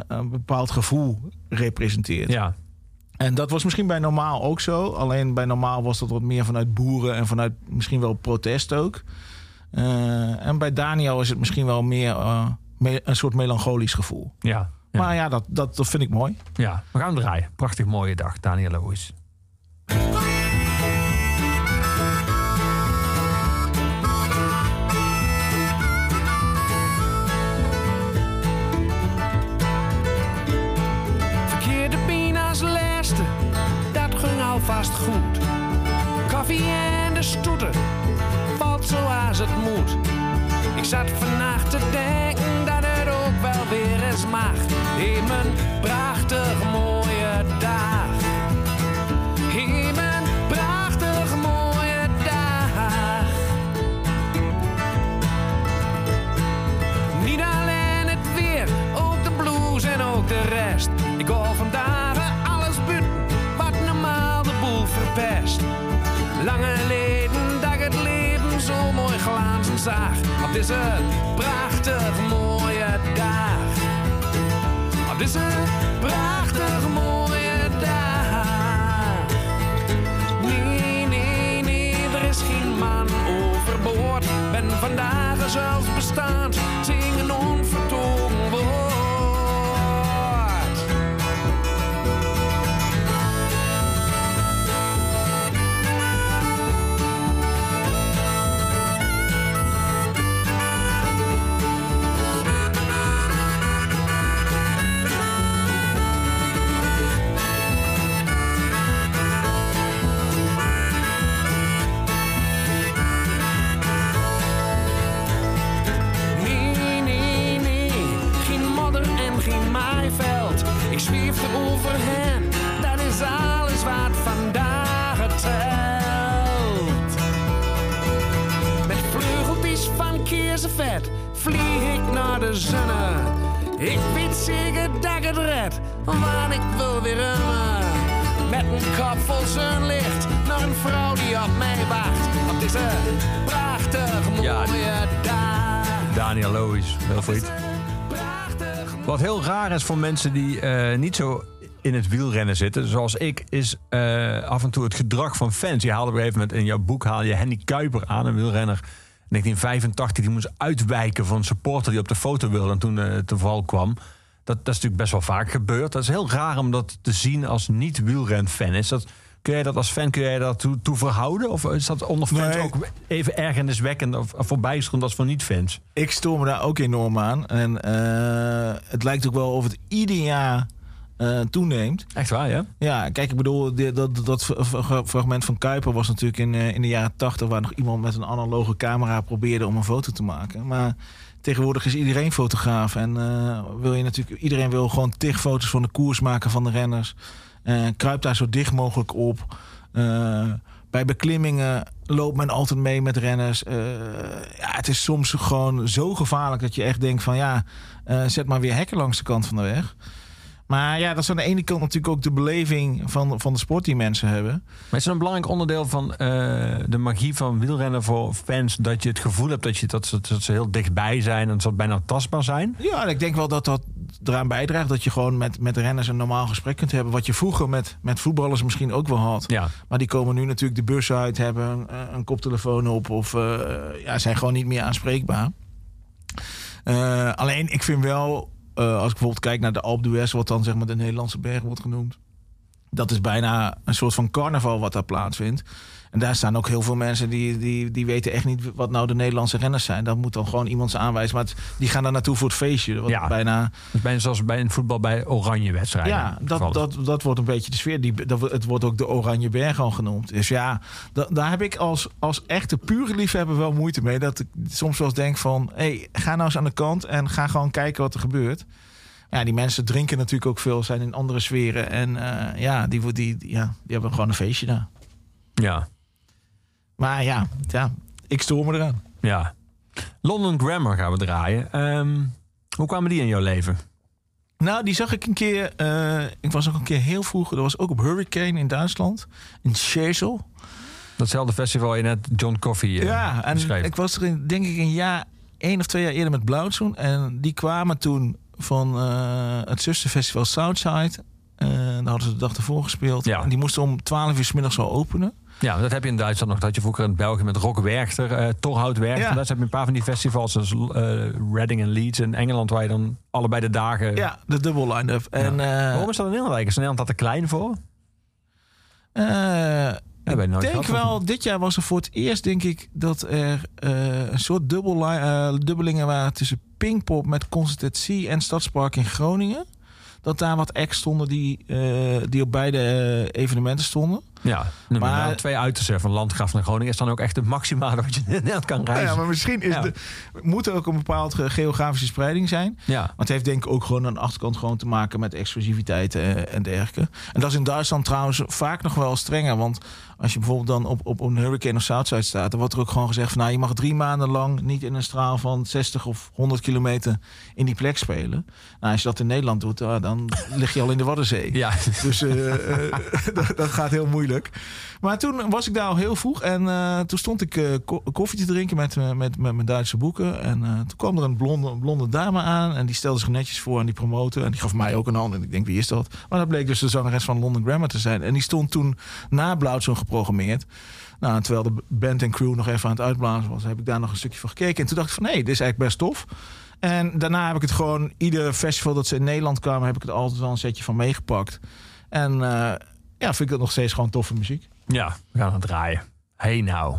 een bepaald gevoel representeert. Ja, En dat was misschien bij normaal ook zo. Alleen bij normaal was dat wat meer vanuit boeren en vanuit misschien wel protest ook. Eh, en bij Daniel is het misschien wel meer eh, me- een soort melancholisch gevoel. ja. ja. Maar ja, dat, dat, dat vind ik mooi. Ja, we gaan draaien. Prachtig mooie dag, Daniel Loos. Alvast goed. Koffie en de stoeten, valt zoals het moet. Ik zat vannacht te denken dat het ook wel weer eens mag. In mijn prachtig mooie dag. In mijn prachtig mooie dag. Niet alleen het weer, ook de blues en ook de rest. Ik zag. Op deze prachtig mooie dag. Op deze prachtig mooie dag. Nee, nee, nee, er is geen man overboord. Ben vandaag zelfs voor mensen die eh, niet zo in het wielrennen zitten, zoals ik, is eh, af en toe het gedrag van fans. Je haalde op een gegeven moment in jouw boek haal je Henny Kuiper aan, een wielrenner. 1985, die moest uitwijken van een supporter die op de foto wilde en toen eh te val kwam. Dat, dat is natuurlijk best wel vaak gebeurd. Dat is heel raar om dat te zien als niet-wielrenfan. Is dat, kun jij dat als fan kun jij dat toe, toe verhouden? Of is dat onder fans Nee. ook even ergerniswekkend of, of voorbijstromend als voor niet-fans? Ik stoor me daar ook enorm aan. En eh, het lijkt ook wel of het ieder jaar eh, toeneemt. Echt waar, ja? Ja, kijk, ik bedoel, die- dat, dat fragment van Kuiper was natuurlijk in, eh, in de jaren tachtig... waar nog iemand met een analoge camera probeerde om een foto te maken. Maar tegenwoordig is iedereen fotograaf. En wil je natuurlijk, iedereen wil gewoon tig foto's van de koers maken van de renners. Eh kruipt daar zo dicht mogelijk op. Eh, bij beklimmingen loopt men altijd mee met renners. Eh, ja, het is soms gewoon zo gevaarlijk dat je echt denkt van... ja, zet maar weer hekken langs de kant van de weg. Maar ja, dat is aan de ene kant natuurlijk ook de beleving van, van de sport die mensen hebben. Maar is het een belangrijk onderdeel van eh, de magie van wielrennen voor fans... dat je het gevoel hebt dat, je, dat, ze, dat ze heel dichtbij zijn... en dat ze bijna tastbaar zijn? Ja, ik denk wel dat dat eraan bijdraagt dat je gewoon met, met renners een normaal gesprek kunt hebben. Wat je vroeger met, met voetballers misschien ook wel had. Ja. Maar die komen nu natuurlijk de bus uit, hebben een, een koptelefoon op of eh, ja, zijn gewoon niet meer aanspreekbaar. Eh, alleen ik vind wel, als ik bijvoorbeeld kijk naar de Alpe d'Huez, wat dan zeg maar de Nederlandse berg wordt genoemd. Dat is bijna een soort van carnaval wat daar plaatsvindt. En daar staan ook heel veel mensen die, die, die weten echt niet wat nou de Nederlandse renners zijn. Dat moet dan gewoon iemand ze aanwijzen. Maar het- die gaan daar naartoe voor het feestje. Wat Ja. bijna is bijna zoals bij een voetbal bij oranje wedstrijden. ja, dat, dat, dat wordt een beetje de sfeer. Die, dat, het wordt ook de Oranje Berg al genoemd. Dus ja, da- daar heb ik als, als echte pure liefhebber wel moeite mee. Dat ik soms wel eens denk van... Hey, ga nou eens aan de kant en ga gewoon kijken wat er gebeurt. Ja, die mensen drinken natuurlijk ook veel, zijn in andere sferen. En eh, ja, die, die, die- ja, die hebben gewoon een feestje daar. Ja, Maar ja, ja ik stoor me eraan. ja. London Grammar gaan we draaien. Ehm, hoe kwamen die in jouw leven? Nou, die zag ik een keer. eh, ik was ook een keer heel vroeg. Dat was ook op Hurricane in Duitsland. In Schesel. Datzelfde festival waar je net John Coffee eh, Ja, en beschreef. ik was er in, denk ik een jaar, één of twee jaar eerder met Blauwzoen. En die kwamen toen van eh, het zusterfestival Southside. Daar hadden ze de dag ervoor gespeeld. Ja. En die moesten om 12 uur 's middags al openen. Ja, dat heb je in Duitsland nog. Dat je vroeger in België met Rock Werchter, eh Torhout Werchter. Ja. Daar heb je een paar van die festivals, zoals eh, Reading en Leeds in Engeland, waar je dan allebei de dagen... Ja, de dubbel line-up. En, eh, Waarom is dat in Nederland? Is Nederland dat te klein voor? Ja, ik denk wel, dit jaar was er voor het eerst, denk ik, dat er een soort dubbel li- dubbelingen waren tussen Pinkpop met Concerted C en Stadspark in Groningen. Dat daar wat acts stonden die, die op beide evenementen stonden. Ja, maar, Maar- nou, twee uitersten van Landgraaf naar Groningen is dan ook echt het maximale wat je in Nederland kan reizen. Ja, maar misschien is Ja. de, moet er ook een bepaald ge- geografische spreiding zijn. Ja. Want het heeft denk ik ook gewoon aan de achterkant gewoon te maken met exclusiviteit eh, en dergelijke. En dat is in Duitsland trouwens vaak nog wel strenger. Want als je bijvoorbeeld dan op, op een Hurricane of Southside staat... dan wordt er ook gewoon gezegd van... nou, je mag drie maanden lang niet in een straal van 60 of 100 kilometer in die plek spelen. Nou, als je dat in Nederland doet, ah, dan lig je al in de Waddenzee. Ja, Dus eh, eh, dat, dat gaat heel moeilijk. Maar toen was ik daar al heel vroeg. En eh, toen stond ik ko- koffie te drinken met, met, met mijn Duitse boeken. En toen kwam er een blonde, blonde dame aan. En die stelde zich netjes voor aan die promotor. En die gaf mij ook een hand. En ik denk, wie is dat? Maar dat bleek dus de zangeres van London Grammar te zijn. En die stond toen na Blauwzoen geprogrammeerd. Nou, terwijl de band en crew nog even aan het uitblazen was... heb ik daar nog een stukje van gekeken. En toen dacht ik van, nee, dit is eigenlijk best tof. En daarna heb ik het gewoon... Ieder festival dat ze in Nederland kwamen... heb ik het altijd wel een setje van meegepakt. En eh, ja, vind ik dat nog steeds gewoon toffe muziek. ja, we gaan het draaien. Hey nou.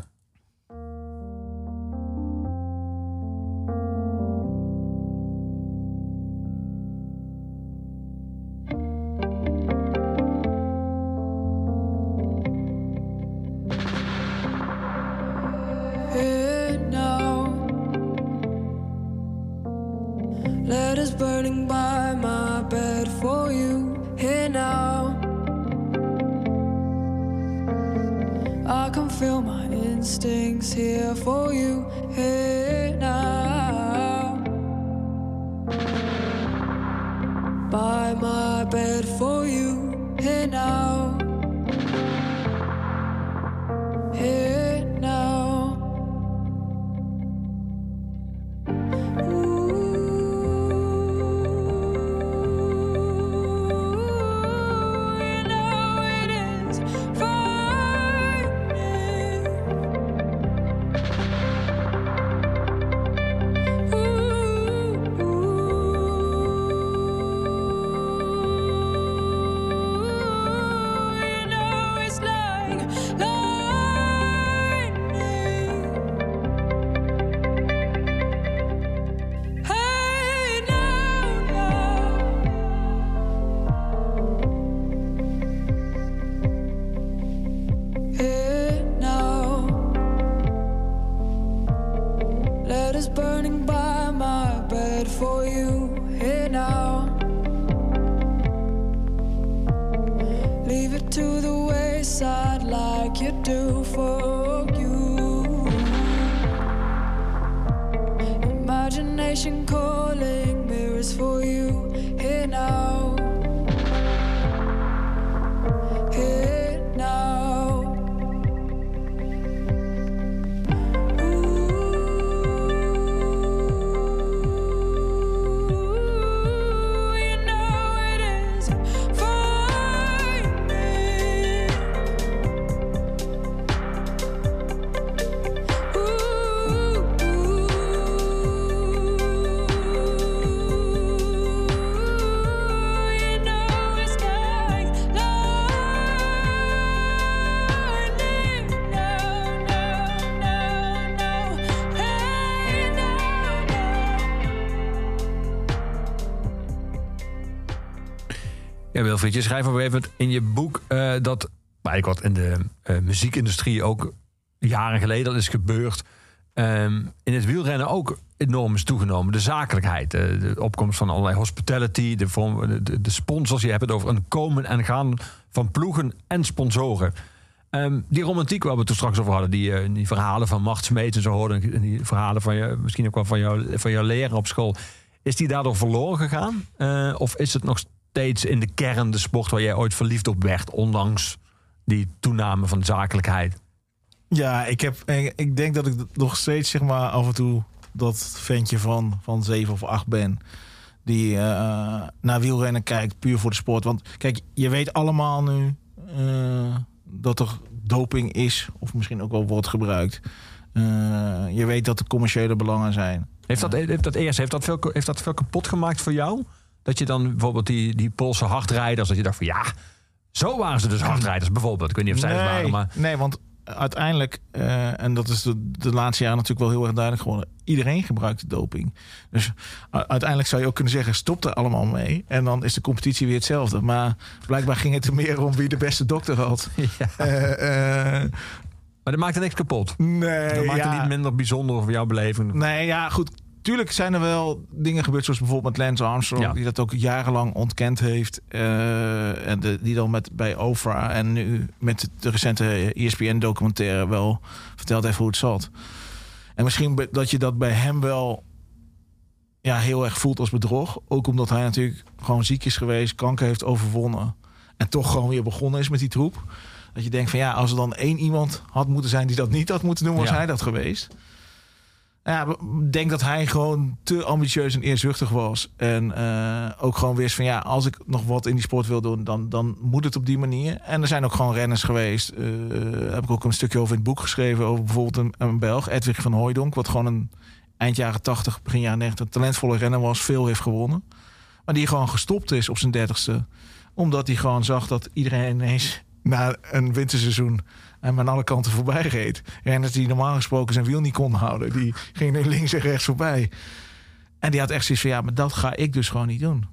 Je schrijft op een in je boek eh, dat eigenlijk wat in de eh, muziekindustrie ook jaren geleden al is gebeurd. ehm, in het wielrennen ook enorm is toegenomen. De zakelijkheid, eh, de opkomst van allerlei hospitality, de, de, de- de sponsors. Je hebt het over een komen en gaan van ploegen en sponsoren. Ehm, die romantiek waar we het toen straks over hadden, die, die verhalen van Mart Smeets en zo hoorden, en die verhalen van je, misschien ook wel van, jou, van jouw leraar op school. Is die daardoor verloren gegaan? Of is het nog steeds in de kern de sport waar jij ooit verliefd op werd, ondanks die toename van zakelijkheid? Ja, ik, heb, ik ik denk dat ik nog steeds zeg maar af en toe dat ventje van, van 7 of 8 ben. Die eh, naar wielrennen kijkt, puur voor de sport. Want kijk, je weet allemaal nu eh, dat er doping is. Of misschien ook wel wordt gebruikt. Eh, je weet dat er commerciële belangen zijn. Heeft dat, heeft dat eerst heeft dat veel, heeft dat veel kapot gemaakt voor jou? Dat je dan bijvoorbeeld die, die Poolse hardrijders, dat je dacht van ja, zo waren ze dus hardrijders bijvoorbeeld. Ik weet niet of zij het waren, maar nee, want uiteindelijk, eh, en dat is de, de laatste jaren natuurlijk wel heel erg duidelijk geworden, iedereen gebruikt doping. Dus uiteindelijk zou je ook kunnen zeggen, stop er allemaal mee. En dan is de competitie weer hetzelfde. Maar blijkbaar ging het er meer om wie de beste dokter had. Ja. Eh, eh, maar dat maakte niks kapot. nee, Dat maakte ja. niet minder bijzonder voor jouw beleving. Nee, ja, goed. Tuurlijk zijn er wel dingen gebeurd, zoals bijvoorbeeld met Lance Armstrong, Ja. die dat ook jarenlang ontkend heeft. eh, en de, die dan met, bij Oprah en nu met de recente ESPN-documentaire wel verteld heeft hoe het zat. En misschien dat je dat bij hem wel ja, heel erg voelt als bedrog. Ook omdat hij natuurlijk gewoon ziek is geweest, kanker heeft overwonnen. En toch gewoon weer begonnen is met die troep. Dat je denkt van ja, als er dan één iemand had moeten zijn die dat niet had moeten doen, was Ja. hij dat geweest. Ja, denk dat hij gewoon te ambitieus en eerzuchtig was. En eh, ook gewoon wist van ja, als ik nog wat in die sport wil doen, dan, dan moet het op die manier. En er zijn ook gewoon renners geweest. eh, heb ik ook een stukje over in het boek geschreven. Over bijvoorbeeld een, een Belg, Edwig van Hooijdonk. Wat gewoon een eind jaren 80, begin jaren 90 talentvolle renner was. Veel heeft gewonnen. Maar die gewoon gestopt is op zijn dertigste. Omdat hij gewoon zag dat iedereen ineens na een winterseizoen en aan alle kanten voorbij reed. Renners die normaal gesproken zijn wiel niet konden houden. Die gingen links en rechts voorbij. En die had echt zoiets van, ja, maar dat ga ik dus gewoon niet doen.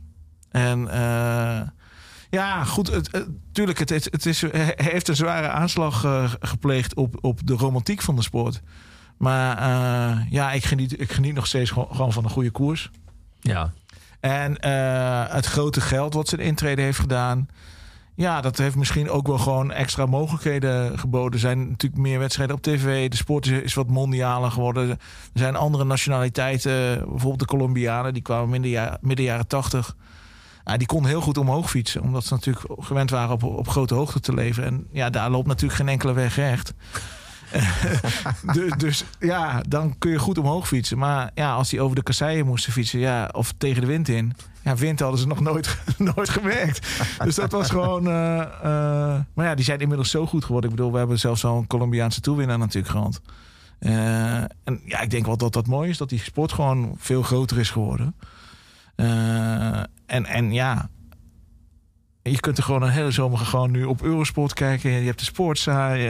En eh, ja, goed, het, het- tuurlijk, het, het, het is, hij heeft een zware aanslag eh, gepleegd op, op de romantiek van de sport. Maar eh, ja, ik geniet, ik geniet nog steeds gewoon, gewoon van een goede koers. Ja. En eh, het grote geld wat zijn intrede heeft gedaan. Ja, dat heeft misschien ook wel gewoon extra mogelijkheden geboden. Er zijn natuurlijk meer wedstrijden op tv. De sport is, is wat mondialer geworden. Er zijn andere nationaliteiten. Bijvoorbeeld de Colombianen. Die kwamen midden, ja- midden jaren tachtig. Ja, die konden heel goed omhoog fietsen. Omdat ze natuurlijk gewend waren op, op grote hoogte te leven. En ja, daar loopt natuurlijk geen enkele weg recht. dus, dus ja, dan kun je goed omhoog fietsen. Maar ja, als die over de kasseien moesten fietsen, ja, of tegen de wind in. Ja, wind hadden ze nog nooit, nooit gemerkt. Dus dat was gewoon. eh, eh, maar ja, die zijn inmiddels zo goed geworden. Ik bedoel, we hebben zelfs een Colombiaanse toewinnaar natuurlijk gehad. Eh, en ja, ik denk wel dat dat mooi is, dat die sport gewoon veel groter is geworden. En, en ja, je kunt er gewoon een hele zomer gewoon nu op Eurosport kijken. Je hebt de sportzaai.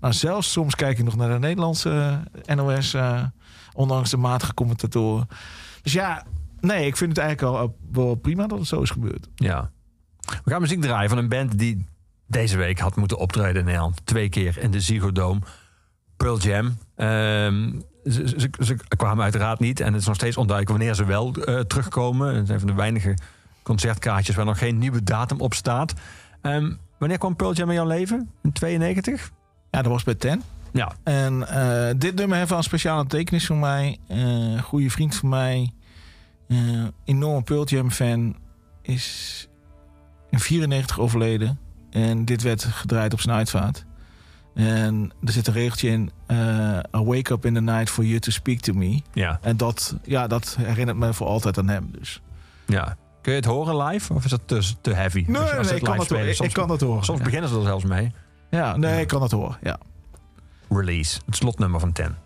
nou, zelfs soms kijk je nog naar de Nederlandse eh, NOS. eh, ondanks de matige commentatoren. Dus ja, nee, ik vind het eigenlijk al wel prima dat het zo is gebeurd. Ja. We gaan muziek draaien van een band die deze week had moeten optreden in Nederland. Twee keer in de Ziggo Dome. Pearl Jam. Ehm, ze, kwamen uiteraard niet. En het is nog steeds onduidelijk wanneer ze wel terugkomen. Het zijn van de weinige concertkaartjes waar nog geen nieuwe datum op staat. Ehm, wanneer kwam Pearl Jam in jouw leven? In 92? Ja, dat was bij Ten. Ja. En eh, dit nummer heeft wel een speciale betekenis voor mij. Eh goede vriend van mij. eh enorme Pearl Jam fan. Is in 94 overleden. En dit werd gedraaid op zijn uitvaart. En er zit een regeltje in. eh I wake up in the night for you to speak to me. Ja. En dat, ja, dat herinnert me voor altijd aan hem. Dus. ja. Kun je het horen live? Of is dat te, te heavy? Nee, Als nee, ik kan spelen? horen. Ik, Soms, ik kan horen. soms ja. beginnen ze er zelfs mee. Ja, nee, ik kan dat horen. Ja. Release. Het slotnummer van Ten.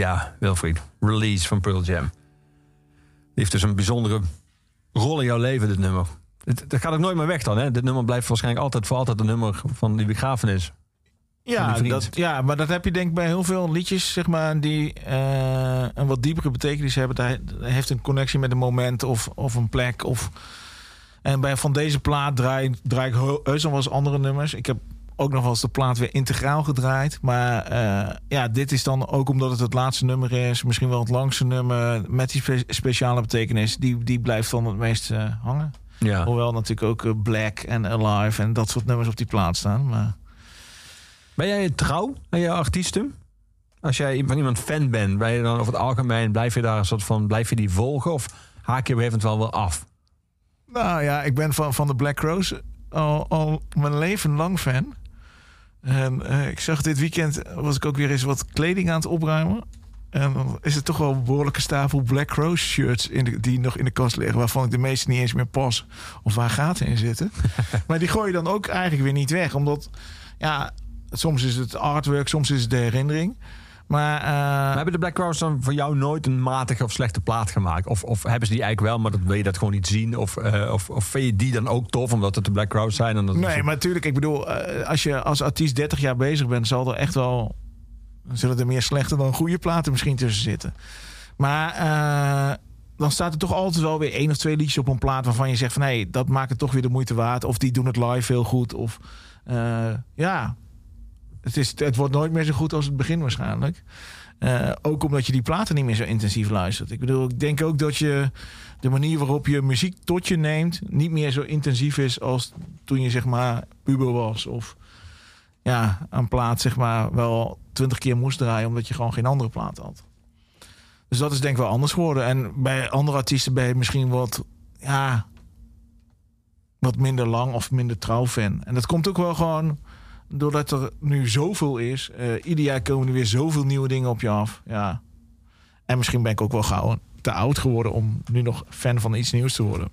Ja, Wilfried. Release van Pearl Jam. Die heeft dus een bijzondere rol in jouw leven, dit nummer. Het, dat gaat ook nooit meer weg dan, hè? Dit nummer blijft waarschijnlijk altijd voor altijd een nummer van die begrafenis. Ja, die dat, ja, maar dat heb je denk ik bij heel veel liedjes, zeg maar, die eh, een wat diepere betekenis hebben. Dat heeft een connectie met een moment of, of een plek. Of... En bij van deze plaat draai, draai ik heu- heus nog wel eens andere nummers. Ik heb ook nog wel eens de plaat weer integraal gedraaid. Maar eh, ja, dit is dan ook omdat het het laatste nummer is. Misschien wel het langste nummer met die spe- speciale betekenis. Die, die blijft dan het meest eh, hangen. Ja. Hoewel natuurlijk ook eh, Black en Alive en dat soort nummers op die plaat staan. Maar... Ben jij trouw aan je artiesten? Als jij van iemand fan bent, ben je dan over het algemeen, blijf je daar een soort van, blijf je die volgen? Of haak je op een gegeven moment wel weer af? Nou ja, ik ben van, van de Black Rose al, al mijn leven lang fan. En eh, ik zag dit weekend, was ik ook weer eens wat kleding aan het opruimen. En dan is er toch wel een behoorlijke stapel Black Rose shirts in de, die nog in de kast liggen. Waarvan ik de meeste niet eens meer pas of waar gaten in zitten. maar die gooi je dan ook eigenlijk weer niet weg. Omdat, ja, soms is het artwork, soms is het de herinnering. Maar, eh, Maar hebben de Black Crowes dan voor jou nooit een matige of slechte plaat gemaakt? Of, of hebben ze die eigenlijk wel, maar dat wil je dat gewoon niet zien? Of, eh, of, of vind je die dan ook tof, omdat het de Black Crowes zijn? En dat Nee, maar natuurlijk, ik bedoel, eh, als je als artiest 30 jaar bezig bent, zal er echt wel. zullen er meer slechte dan goede platen misschien tussen zitten. Maar dan staat er toch altijd wel weer één of twee liedjes op een plaat waarvan je zegt van hé, hey, dat maakt het toch weer de moeite waard. Of die doen het live heel goed. Of ja, het, is, het wordt nooit meer zo goed als het begin waarschijnlijk. Eh, ook omdat je die platen niet meer zo intensief luistert. Ik bedoel, ik denk ook dat je de manier waarop je muziek tot je neemt... niet meer zo intensief is als toen je zeg maar puber was. Of ja, een plaat zeg maar wel twintig keer moest draaien... omdat je gewoon geen andere plaat had. Dus dat is denk ik wel anders geworden. En bij andere artiesten ben je misschien wat... ja, wat minder lang of minder trouw fan. En dat komt ook wel gewoon doordat er nu zoveel is. eh, ieder jaar komen er weer zoveel nieuwe dingen op je af. Ja. En misschien ben ik ook wel gauw te oud geworden om nu nog fan van iets nieuws te worden.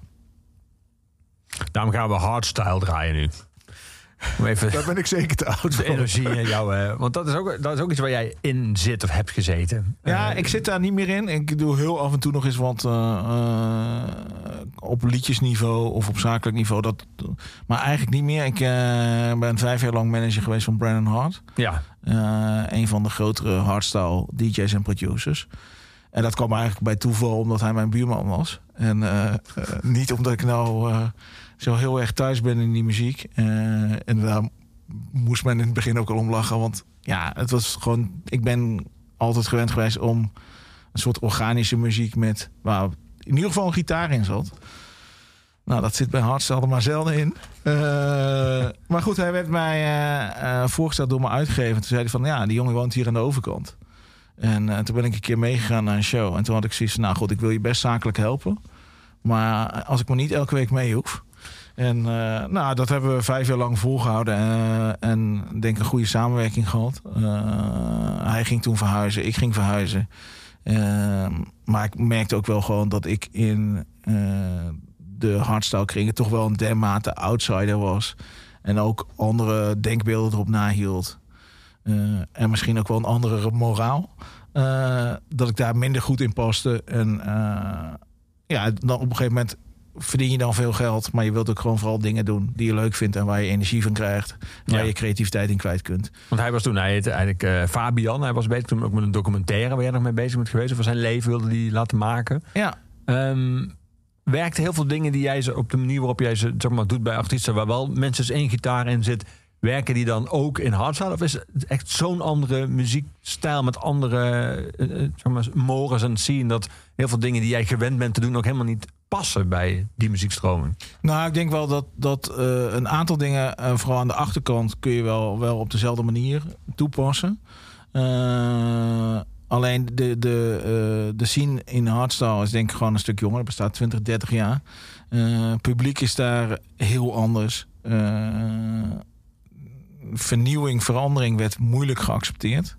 Daarom gaan we hardstyle draaien nu. Even Daar ben ik zeker te oud de voor. energie in jou... eh, want dat is, ook, dat is ook iets waar jij in zit of hebt gezeten. Ja, Eh, ik zit daar niet meer in. Ik doe heel af en toe nog eens wat eh, eh, op liedjesniveau of op zakelijk niveau. Dat, maar eigenlijk niet meer. Ik eh, ben vijf jaar lang manager geweest van Brandon Hart. Ja, Eh, een van de grotere hardstyle DJ's en producers. En dat kwam eigenlijk bij toeval omdat hij mijn buurman was. En niet omdat ik nou eh, zo heel erg thuis ben in die muziek. Eh, en daar moest men in het begin ook al om lachen. Want ja, het was gewoon... Ik ben altijd gewend geweest om een soort organische muziek met... Waar in ieder geval een gitaar in zat. Nou, dat zit bij Hardstyle er maar zelden in. Eh, maar goed, hij werd mij eh, voorgesteld door mijn uitgever. Toen zei hij van, ja, die jongen woont hier aan de overkant. En toen ben ik een keer meegegaan naar een show. En toen had ik zoiets nou goed, ik wil je best zakelijk helpen. Maar als ik maar niet elke week mee hoef. En eh, nou, dat hebben we vijf jaar lang volgehouden. eh, en denk een goede samenwerking gehad. Eh, hij ging toen verhuizen, ik ging verhuizen. Eh, maar ik merkte ook wel gewoon dat ik in de hardstyle kringen toch wel een dermate outsider was. En ook andere denkbeelden erop nahield. En misschien ook wel een andere moraal. Dat ik daar minder goed in paste. En ja, dan op een gegeven moment verdien je dan veel geld. Maar je wilt ook gewoon vooral dingen doen die je leuk vindt. En waar je energie van krijgt. En Waar Ja. je creativiteit in kwijt kunt. want hij was toen, hij heette eigenlijk eh, Fabian. Hij was bezig toen ook met een documentaire waar jij nog mee bezig bent geweest. Over zijn leven wilde hij laten maken. Ja, werkt heel veel dingen die jij ze op de manier waarop jij ze zeg maar, doet bij artiesten, waar wel mensen één gitaar in zit, werken die dan ook in hardstyle? Of is het echt zo'n andere muziekstijl met andere eh, zeg maar, mores en scene dat heel veel dingen die jij gewend bent te doen ook helemaal niet passen bij die muziekstroming? Nou, ik denk wel dat, dat eh, een aantal dingen, vooral aan de achterkant, kun je wel, wel op dezelfde manier toepassen. Alleen de, de, de scene in hardstyle is denk ik gewoon een stuk jonger. Het bestaat 20, 30 jaar. Publiek is daar heel anders. Vernieuwing, verandering werd moeilijk geaccepteerd.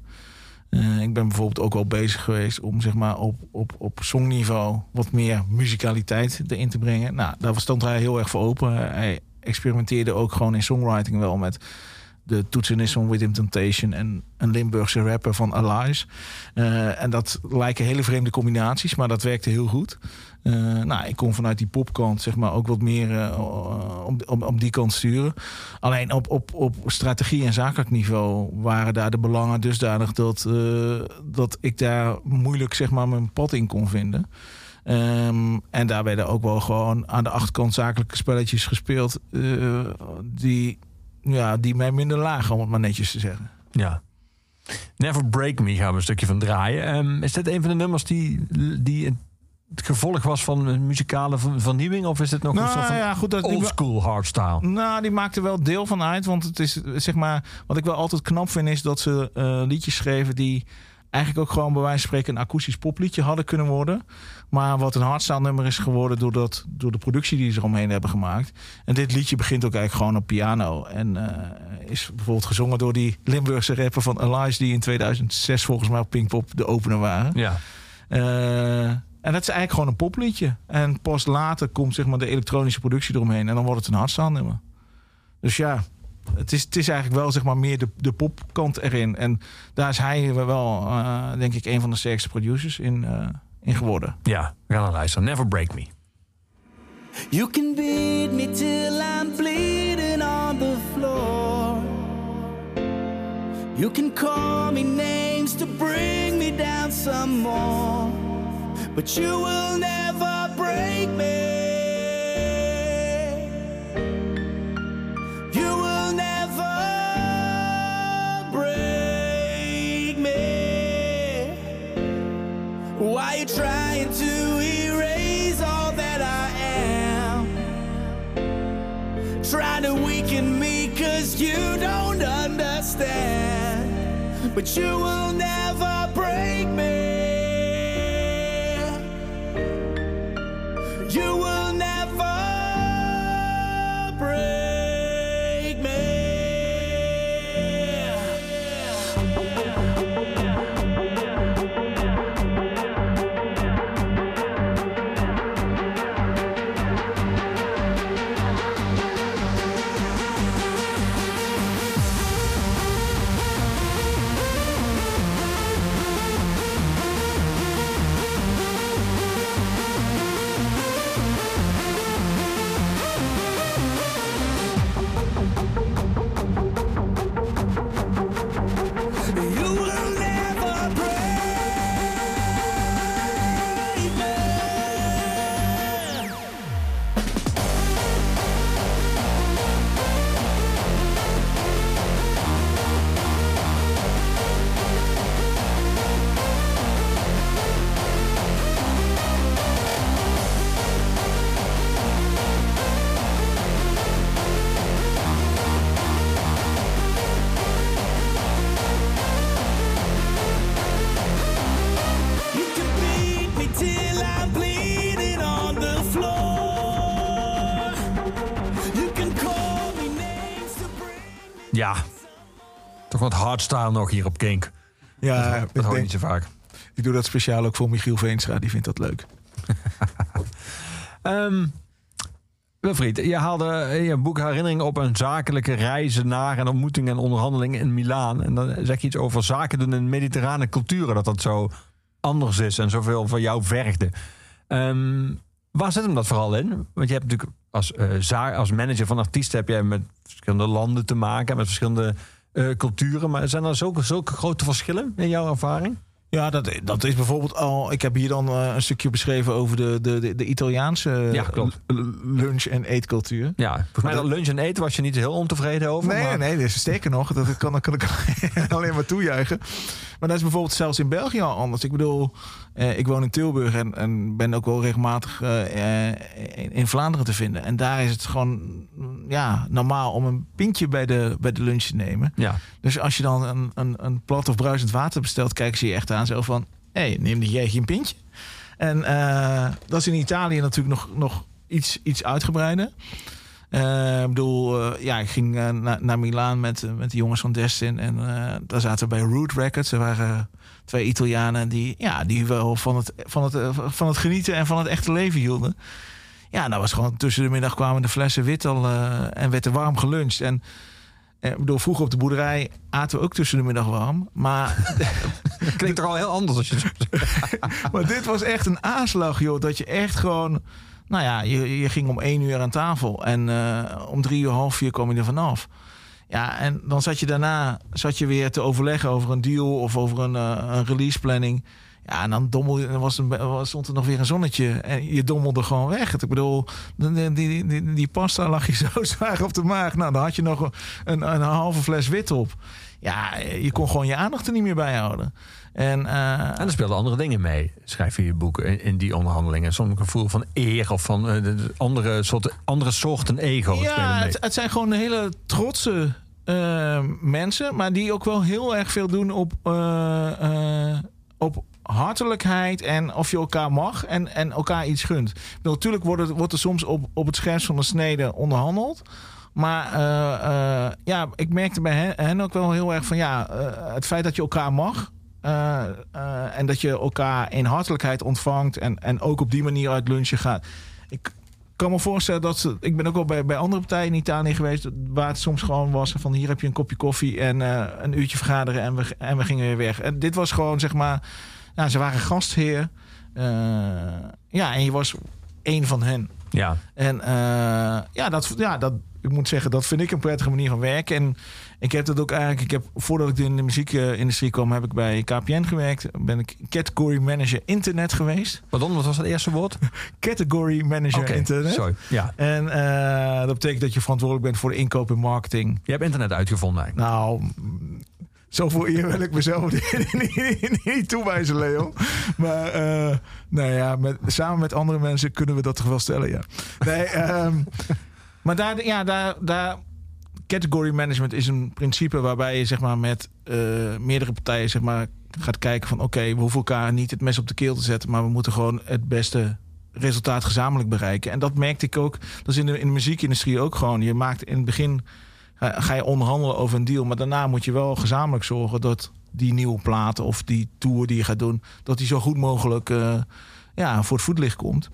Eh, ik ben bijvoorbeeld ook wel bezig geweest om zeg maar, op, op, op songniveau wat meer muzikaliteit erin te brengen. Nou, daar stond hij heel erg voor open. Hij experimenteerde ook gewoon in songwriting wel met de toetsenist van Within Temptation en een Limburgse rapper van Alice. Eh, en dat lijken hele vreemde combinaties, maar dat werkte heel goed. Eh, nou, ik kon vanuit die popkant zeg maar ook wat meer eh, om, om, om die kant sturen. Alleen op, op, op strategie en zakelijk niveau waren daar de belangen dusdanig dat, eh, dat ik daar moeilijk zeg maar mijn pad in kon vinden. Ehm, en daar werden ook wel gewoon aan de achterkant zakelijke spelletjes gespeeld eh, die, ja, die mij minder lagen, om het maar netjes te zeggen. Ja. Never Break Me gaan we een stukje van draaien. Ehm, is dit een van de nummers die, die het gevolg was van een muzikale ver- vernieuwing? Of is dit nog een Nou, soort van ja, goed, dat- hardstyle? Nou, die maakte wel deel van uit. Want het is zeg maar. Wat ik wel altijd knap vind, is dat ze eh, liedjes schreven die eigenlijk ook gewoon bij wijze van spreken een akoestisch popliedje hadden kunnen worden. Maar wat een hardstyle nummer is geworden door, dat, door de productie die ze eromheen hebben gemaakt. En dit liedje begint ook eigenlijk gewoon op piano. En eh, is bijvoorbeeld gezongen door die Limburgse rapper van Alice, die in 2006 volgens mij op Pinkpop de opener waren. Ja. Eh, en dat is eigenlijk gewoon een popliedje. En pas later komt zeg maar de elektronische productie eromheen. En dan wordt het een hardstyle nummer. Dus ja, het is, het is eigenlijk wel zeg maar meer de, de popkant erin. En daar is hij wel, eh, denk ik, een van de sterkste producers in, eh, in geworden. Ja, we gaan naar luisteren. Never Break Me. You can beat me till I'm bleeding on the floor. You can call me names to bring me down some more. But you will never break me. You will never break me. Why you trying to erase all that I am? Trying to weaken me cause you don't understand. But you will never break me. You will Toch wat hardstyle nog hier op Kink. Ja, dat hoor je niet zo vaak. ik doe dat speciaal ook voor Michiel Veenstra. Die vindt dat leuk. Ehm Wilfried, je haalde in je boek herinneringen op een zakelijke reizen naar en ontmoeting en onderhandeling in Milaan. En dan zeg je iets over zaken doen in mediterrane culturen, dat dat zo anders is en zoveel van jou vergde. Ehm, waar zit hem dat vooral in? Want je hebt natuurlijk als, eh, als manager van artiesten heb jij met verschillende landen te maken, met verschillende eh, culturen. Maar zijn er zulke, zulke grote verschillen in jouw ervaring? Ja, dat, dat is bijvoorbeeld al. Ik heb hier dan eh, een stukje beschreven over de, de, de, de Italiaanse Ja, l- lunch- en eetcultuur. Ja, volgens mij dat lunch en eten was je niet heel ontevreden over. Nee, maar... nee, dus sterker nog, dat kan, dat kan ik alleen maar toejuichen. Maar dat is bijvoorbeeld zelfs in België al anders. Ik bedoel, eh, ik woon in Tilburg en, en ben ook wel regelmatig eh, eh, in, in Vlaanderen te vinden. En daar is het gewoon mm, ja, normaal om een pintje bij de, bij de lunch te nemen. Ja. Dus als je dan een, een, een plat of bruisend water bestelt, kijken ze je echt aan zo van... hé, hey, neem jij een pintje? En dat is in Italië natuurlijk nog, nog iets, iets uitgebreider. Eh, ik bedoel, eh, ja, ik ging eh, na- naar Milaan met, met de jongens van Destin. En daar zaten we bij Root Records. Er waren twee Italianen die, ja, die wel van het, van, het, van het genieten en van het echte leven hielden. Ja, nou was gewoon tussen de middag kwamen de flessen wit al en werd er warm geluncht. En Ik bedoel, vroeger op de boerderij aten we ook tussen de middag warm. Maar, Klinkt toch al heel anders als je het maar dit was echt een aanslag, joh. Dat je echt gewoon... Nou ja, je, je ging om één uur aan tafel. En eh, om drie uur, half vier kwam je er vanaf. Ja, en dan zat je daarna zat je weer te overleggen over een deal of over een, eh, een release planning. Ja, en dan, dommel, je- dan was was- stond er nog weer een zonnetje en je dommelde gewoon weg. Ik bedoel, die, die, die pasta lag je zo zwaar op de maag. Nou, dan had je nog een, een halve fles wit op. Ja, je kon gewoon je aandacht er niet meer bij houden. En, eh, En er speelden andere dingen mee, schrijf je je boek, in, in die onderhandelingen. Zo'n gevoel van eer of van eh, de- de andere, soorten, andere soorten ego Ja, het, het zijn gewoon hele trotse eh, mensen, maar die ook wel heel erg veel doen op, op hartelijkheid en of je elkaar mag en, en elkaar iets gunt. Bedoel, Natuurlijk wordt, het, wordt er soms op, op het scherpst van de snede onderhandeld. Maar ja, ik merkte bij hen, hen ook wel heel erg van ja, het feit dat je elkaar mag. Eh, eh, en dat je elkaar in hartelijkheid ontvangt en, en ook op die manier uit lunchen gaat. Ik kan me voorstellen dat ze, ik ben ook wel bij, bij andere partijen in Italië geweest waar het soms gewoon was van hier heb je een kopje koffie en eh, een uurtje vergaderen en we, en we gingen weer weg. En dit was gewoon zeg maar, nou, ze waren gastheer. Ja, en je was één van hen. Ja, En ja, dat, ja, dat, ik moet zeggen, dat vind ik een prettige manier van werken. En ik heb dat ook eigenlijk, ik heb, voordat ik in de muziekindustrie kwam, heb ik bij KPN gewerkt. Ben ik category manager internet geweest. pardon, wat was dat eerste woord? Category manager Oké, internet. sorry. Ja, En eh, dat betekent dat je verantwoordelijk bent voor de inkoop en marketing. je hebt internet uitgevonden eigenlijk. Nou, zoveel eer wil ik mezelf niet, toewijzen, Leo. Maar eh, nou ja, met, samen met andere mensen kunnen we dat toch wel stellen, ja. Nee, ehm, maar daar, ja, daar, daar... Category management is een principe waarbij je zeg maar, met eh, meerdere partijen zeg maar, gaat kijken van... oké, we hoeven elkaar niet het mes op de keel te zetten... maar we moeten gewoon het beste resultaat gezamenlijk bereiken. En dat merkte ik ook. Dat is in de, in de muziekindustrie ook gewoon. Je maakt in het begin ga, ga je onderhandelen over een deal. Maar daarna moet je wel gezamenlijk zorgen dat die nieuwe platen of die tour die je gaat doen, dat die zo goed mogelijk eh, ja, voor het voetlicht komt.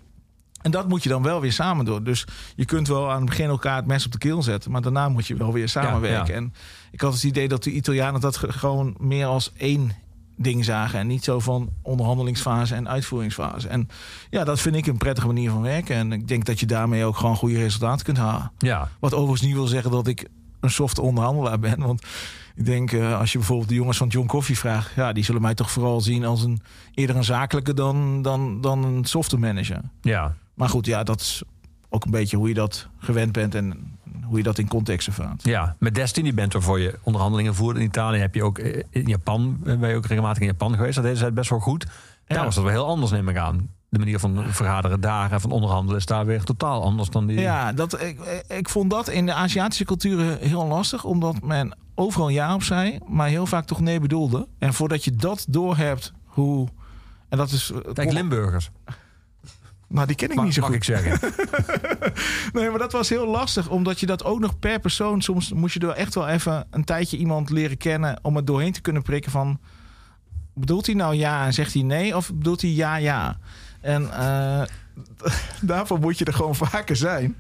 En dat moet je dan wel weer samen doen. Dus je kunt wel aan het begin elkaar het mes op de keel zetten, maar daarna moet je wel weer samenwerken. ja. En ik had het idee dat de Italianen dat ge- gewoon meer als één ding zagen en niet zo van onderhandelingsfase en uitvoeringsfase. En ja, dat vind ik een prettige manier van werken. En ik denk dat je daarmee ook gewoon goede resultaten kunt halen. Ja, Wat overigens niet wil zeggen dat ik een soft onderhandelaar ben. Want ik denk, eh, als je bijvoorbeeld de jongens van John Coffee vraagt... ja, die zullen mij toch vooral zien als een eerder een zakelijke dan, dan, dan een softe manager. ja. Maar goed, ja, dat is ook een beetje hoe je dat gewend bent... en hoe je dat in context ervaart. Ja, met Destiny bent waarvoor je onderhandelingen voert in Italië. Heb je ook eh, in Japan, eh, ben je ook regelmatig in Japan geweest. Dat het best wel goed. Daar Ja. was dat wel heel anders, neem ik aan. De manier van vergaderen daar en van onderhandelen is daar weer totaal anders dan die. Ja, dat, ik, ik vond dat in de Aziatische culturen heel lastig... omdat men overal ja op zei, maar heel vaak toch nee bedoelde. En voordat je dat doorhebt, hoe... En dat is... Kijk, Limburgers, Nou, die ken ik mag, niet zo mag goed. ik zeggen. Nee, maar dat was heel lastig. Omdat je dat ook nog per persoon... Soms moest je er echt wel even een tijdje iemand leren kennen... om het doorheen te kunnen prikken van... Bedoelt hij nou ja en zegt hij nee? Of bedoelt hij ja, ja? En eh, daarvoor moet je er gewoon vaker zijn.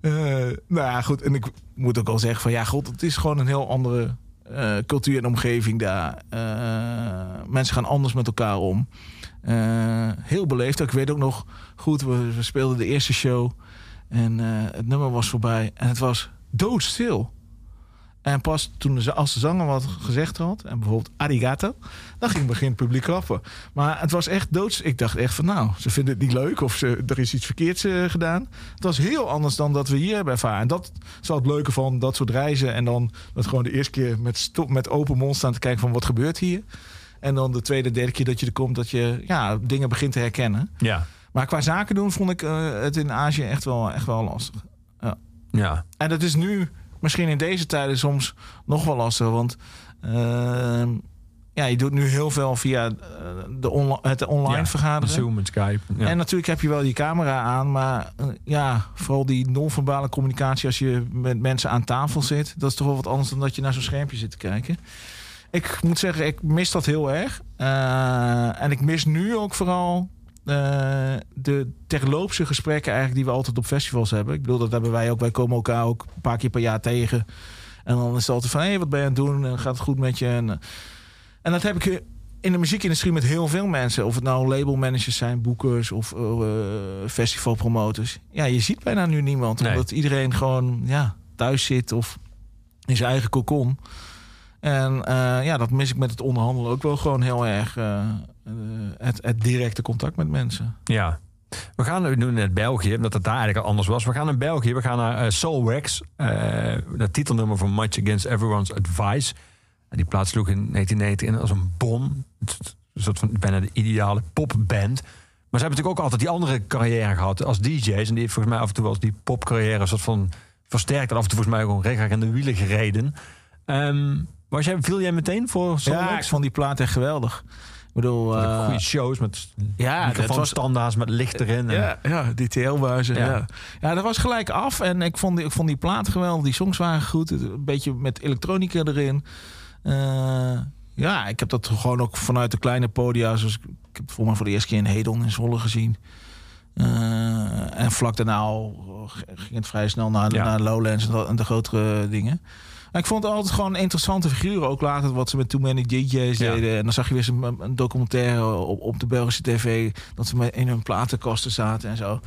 Eh, nou ja, goed. En ik moet ook al zeggen van... Ja, god, het is gewoon een heel andere eh, cultuur en omgeving daar. Mensen gaan anders met elkaar om. Eh, heel beleefd. Ik weet ook nog goed, we, speelden de eerste show... En eh, het nummer was voorbij en het was doodstil. En pas toen de, als de zanger wat gezegd had, en bijvoorbeeld arigato, dan ging begin publiek klappen. Maar het was echt doods. Ik dacht echt van nou, ze vinden het niet leuk of ze, er is iets verkeerds eh, gedaan. Het was heel anders dan dat we hier hebben ervaren. En dat is wel het leuke van dat soort reizen. En dan dat gewoon de eerste keer met, met open mond staan te kijken van wat gebeurt hier. En dan de tweede, derde keer dat je er komt, dat je ja, dingen begint te herkennen. Ja, Maar qua zaken doen vond ik eh, het in Azië echt wel, echt wel lastig. ja. En dat is nu misschien in deze tijden soms nog wel lastig. Want ehm, ja, je doet nu heel veel via eh, de onla- het online Ja, vergaderen. Zoom en Skype. Ja. En natuurlijk heb je wel je camera aan, maar eh, ja, vooral die non-verbale communicatie als je met mensen aan tafel zit, dat is toch wel wat anders dan dat je naar zo'n schermpje zit te kijken. Ik moet zeggen, ik mis dat heel erg. Eh, en ik mis nu ook vooral eh, de terloopse gesprekken eigenlijk die we altijd op festivals hebben. Ik bedoel, dat hebben wij ook. Wij komen elkaar ook een paar keer per jaar tegen. En dan is het altijd van, hé, wat ben je aan het doen? En gaat het goed met je? En, eh, en dat heb ik in de muziekindustrie met heel veel mensen. Of het nou labelmanagers zijn, boekers of eh, festivalpromoters. Ja, je ziet bijna nu niemand. Nee. Omdat iedereen gewoon ja, thuis zit of in zijn eigen kokon. En eh, ja, dat mis ik met het onderhandelen ook wel gewoon heel erg. eh, eh, het, het directe contact met mensen. Ja. We gaan nu naar België, omdat het daar eigenlijk al anders was. We gaan naar België, we gaan naar eh, Soul Wax. eh dat titelnummer van Much Against Everyone's Advice. En die plaats sloeg in 1990 in als een bom. Een soort van bijna de ideale popband. Maar ze hebben natuurlijk ook altijd die andere carrière gehad als DJ's. En die heeft volgens mij af en toe wel die popcarrière een soort van versterkt. En af en toe volgens mij gewoon recht in de wielen gereden. Ehm, was jij, viel jij meteen voor Soul Ja, ik vond die plaat echt geweldig. Ik bedoel, eh, Goede shows met ja, dat was met licht erin. En- Ja, ja DTL-buizen. Ja. Ja. Ja. dat was gelijk af. En ik vond, die, ik vond die plaat geweldig. Die songs waren goed. Een beetje met elektronica erin. Eh, ja, ik heb dat gewoon ook vanuit de kleine podia. Zoals, ik heb voor mij voor de eerste keer in Hedon in Zwolle gezien. Eh, en vlak daarna al ging het vrij snel naar, Ja. naar Lowlands en de grotere dingen. Maar ik vond het altijd gewoon interessante figuren. Ook later wat ze met Too Many DJ's Ja. deden. En dan zag je weer zo'n een documentaire op, op de Belgische tv. Dat ze met in hun platenkasten zaten en zo.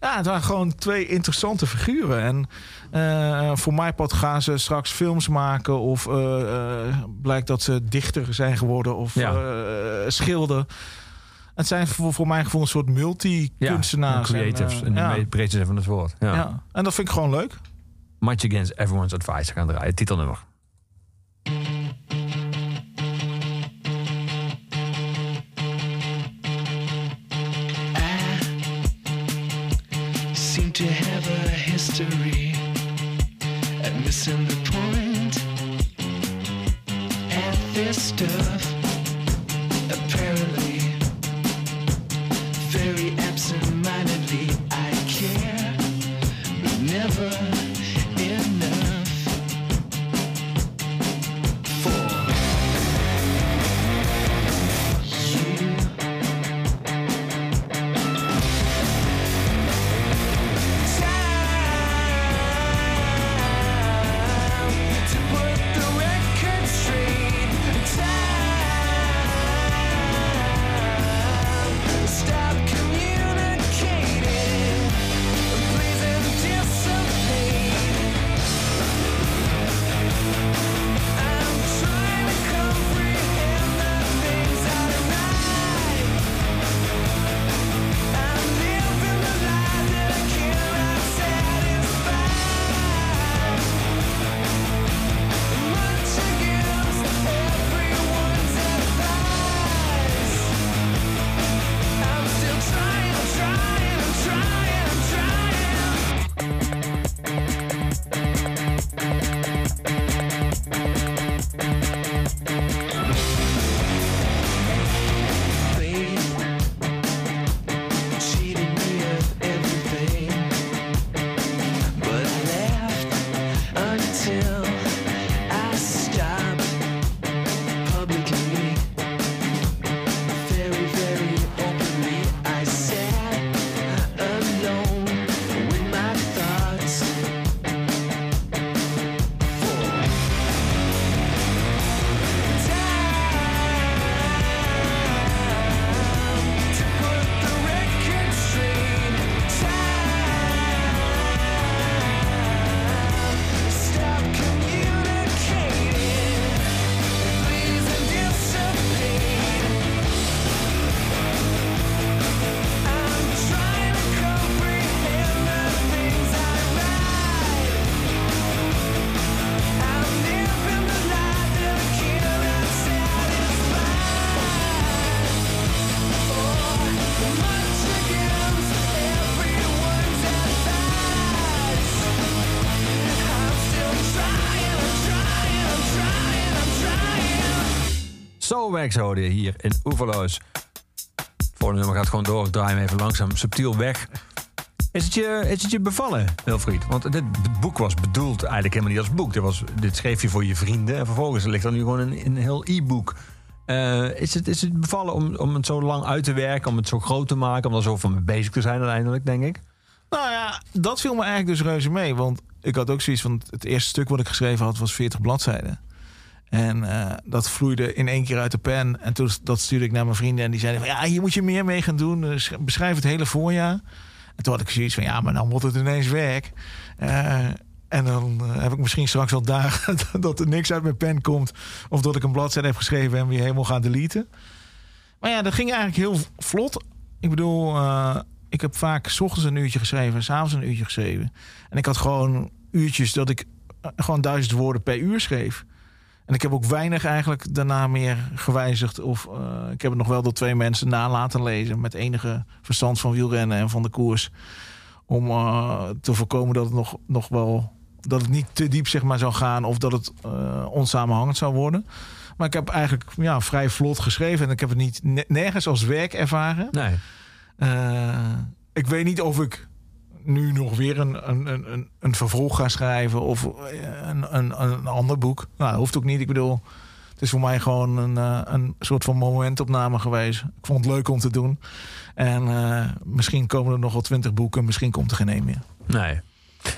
Ja, het waren gewoon twee interessante figuren. En eh, voor mij part gaan ze straks films maken. Of eh, eh, blijkt dat ze dichter zijn geworden. Of Ja. schilder. Het zijn voor, voor mijn gevoel een soort multi-kunstenaars. Ja, creatives En, in de breedste zin van het woord. Ja. En dat vind ik gewoon leuk. Much Against Everyone's Advice gaan draaien. Titelnummer. seem to have a history at missing the point at this stuff. Je hier in Oeverloos. Volgende nummer gaat gewoon door. Ik draai hem even langzaam subtiel weg. Is het je, is het je bevallen, Wilfried? Want dit boek was bedoeld eigenlijk helemaal niet als boek. Dit, was, dit schreef je voor je vrienden. En vervolgens ligt er nu gewoon een, een heel e-book. Eh, is, het, is het bevallen om, om het zo lang uit te werken? Om het zo groot te maken? Om er zo van bezig te zijn uiteindelijk, denk ik? Nou ja, dat viel me eigenlijk dus reuze mee. Want ik had ook zoiets van... Het eerste stuk wat ik geschreven had was 40 bladzijden. En eh, dat vloeide in één keer uit de pen. En toen dat stuurde ik naar mijn vrienden. En die zeiden van... Ja, hier moet je meer mee gaan doen. Eh, sch- beschrijf het hele voorjaar. En toen had ik zoiets van... Ja, maar dan wordt het ineens werk. Eh, en dan heb ik misschien straks wel dagen... dat er niks uit mijn pen komt. Of dat ik een bladzijde heb geschreven... en weer helemaal ga deleten. Maar ja, dat ging eigenlijk heel vlot. Ik bedoel, ik heb vaak 's ochtends een uurtje geschreven... en 's avonds een uurtje geschreven. En ik had gewoon uurtjes dat ik gewoon duizend woorden per uur schreef. En ik heb ook weinig eigenlijk daarna meer gewijzigd. Of eh, ik heb het nog wel door twee mensen na laten lezen... met enige verstand van wielrennen en van de koers. Om eh, te voorkomen dat het nog, nog wel... dat het niet te diep zeg maar, zou gaan... of dat het eh, onsamenhangend zou worden. Maar ik heb eigenlijk ja, vrij vlot geschreven. En ik heb het niet ne- nergens als werk ervaren. Nee. Ik weet niet of ik nu nog weer een, een, een, een- vervolg ga schrijven of eh, een, een, een ander boek. Nou, dat hoeft ook niet. Ik bedoel, het is voor mij gewoon een, eh, een soort van momentopname geweest. Ik vond het leuk om te doen. En eh, misschien komen er nog wel twintig boeken, misschien komt er geen één meer. Nee.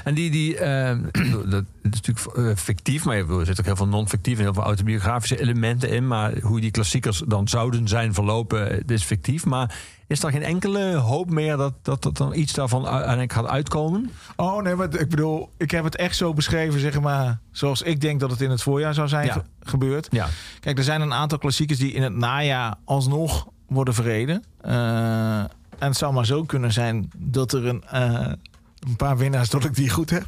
En die, die eh, dat is natuurlijk eh, fictief, maar er zitten ook heel veel non-fictief en heel veel autobiografische elementen in. Maar hoe die klassiekers dan zouden zijn verlopen, eh, is fictief. Maar is er geen enkele hoop meer dat, dat, dat dan iets daarvan uiteindelijk gaat uitkomen? Oh nee, maar ik bedoel, ik heb het echt zo beschreven, zeg maar, zoals ik denk dat het in het voorjaar zou zijn Ja. ge- gebeurd. Ja. Kijk, er zijn een aantal klassiekers die in het najaar alsnog worden verreden. Eh, en het zou maar zo kunnen zijn dat er een, een paar winnaars, dat ik die goed heb.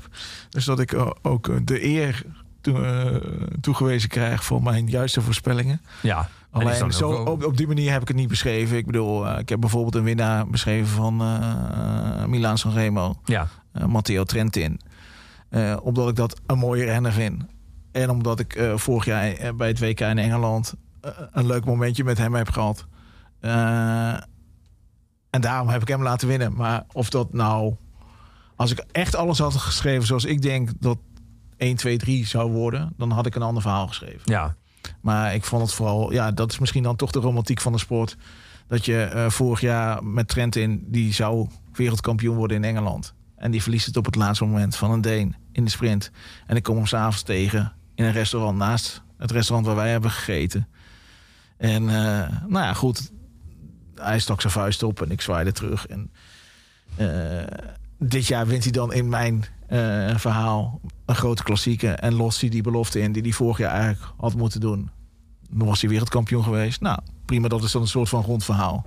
Dus dat ik ook eh, de eer eh, toegewezen krijg voor mijn juiste voorspellingen. Ja. Alleen zo, op, op die manier heb ik het niet beschreven. Ik bedoel, eh, ik heb bijvoorbeeld een winnaar beschreven van eh Milaan Sanremo. Ja. Matteo Trentin. Omdat ik dat een mooie renner vind. En omdat ik vorig jaar bij het WK in Engeland een leuk momentje met hem heb gehad. Eh, en daarom heb ik hem laten winnen. Maar of dat nou... Als ik echt alles had geschreven zoals ik denk dat 1, 2, 3 zou worden... dan had ik een ander verhaal geschreven. Ja. Maar ik vond het vooral... Ja, dat is misschien dan toch de romantiek van de sport. Dat je eh, vorig jaar met Trentin... die zou wereldkampioen worden in Engeland. En die verliest het op het laatste moment van een Deen in de sprint. En ik kom hem s'avonds tegen in een restaurant naast het restaurant waar wij hebben gegeten. En eh, nou ja, goed. Hij stak zijn vuist op en ik zwaaide terug. En eh, dit jaar wint hij dan in mijn eh, verhaal een grote klassieke. En lost hij die belofte in die hij vorig jaar eigenlijk had moeten doen. Dan was hij wereldkampioen geweest. Nou, prima, dat is dan een soort van rondverhaal.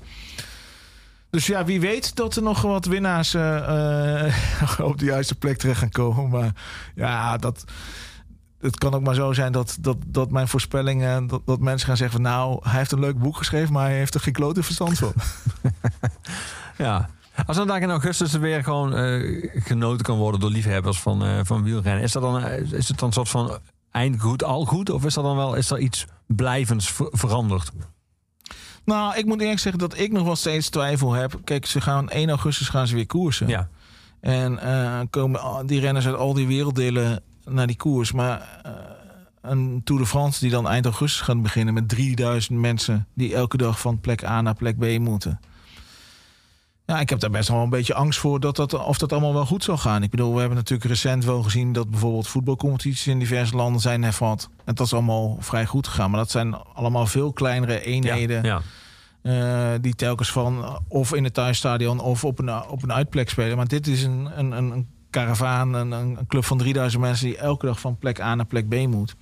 Dus ja, wie weet dat er nog wat winnaars eh, eh, op de juiste plek terecht gaan komen. Maar ja, dat, het kan ook maar zo zijn dat, dat, dat mijn voorspellingen... Dat, dat mensen gaan zeggen van nou, hij heeft een leuk boek geschreven... maar hij heeft er geen klote verstand van. Ja. Als dan daar in augustus er weer gewoon eh, genoten kan worden door liefhebbers van, eh, van wielrennen, is, dat dan, eh, is het dan een soort van eindgoed, al goed? Of is er dan wel is er iets blijvends ver- veranderd? Nou, ik moet eerlijk zeggen dat ik nog wel steeds twijfel heb. Kijk, ze gaan 1 augustus gaan ze weer koersen. Ja. En komen die renners uit al die werelddelen naar die koers. Maar eh, een Tour de France die dan eind augustus gaat beginnen... met 3000 mensen die elke dag van plek A naar plek B moeten. Ja, ik heb daar best wel een beetje angst voor dat dat, of dat allemaal wel goed zal gaan. Ik bedoel, we hebben natuurlijk recent wel gezien... dat bijvoorbeeld voetbalcompetities in diverse landen zijn hervat. En dat is allemaal vrij goed gegaan. Maar dat zijn allemaal veel kleinere eenheden... Ja. Eh, die telkens van eh, of in het thuisstadion of op een, op een uitplek spelen. Maar dit is een, een, een, een karavaan, een, een club van 3000 mensen die elke dag van plek A naar plek B moet.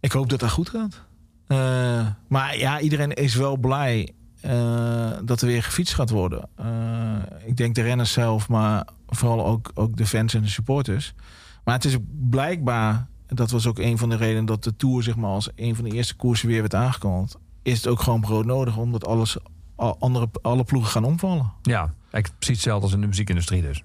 Ik hoop dat dat goed gaat. Eh, maar ja, iedereen is wel blij eh, dat er weer gefietst gaat worden. Eh, ik denk de renners zelf, maar vooral ook, ook de fans en de supporters. Maar het is blijkbaar, dat was ook een van de redenen dat de Tour zeg maar, als een van de eerste koersen weer werd aangekondigd. Is het ook gewoon brood nodig, omdat alles, al- andere, alle ploegen gaan omvallen. Ja, precies hetzelfde als in de muziekindustrie dus.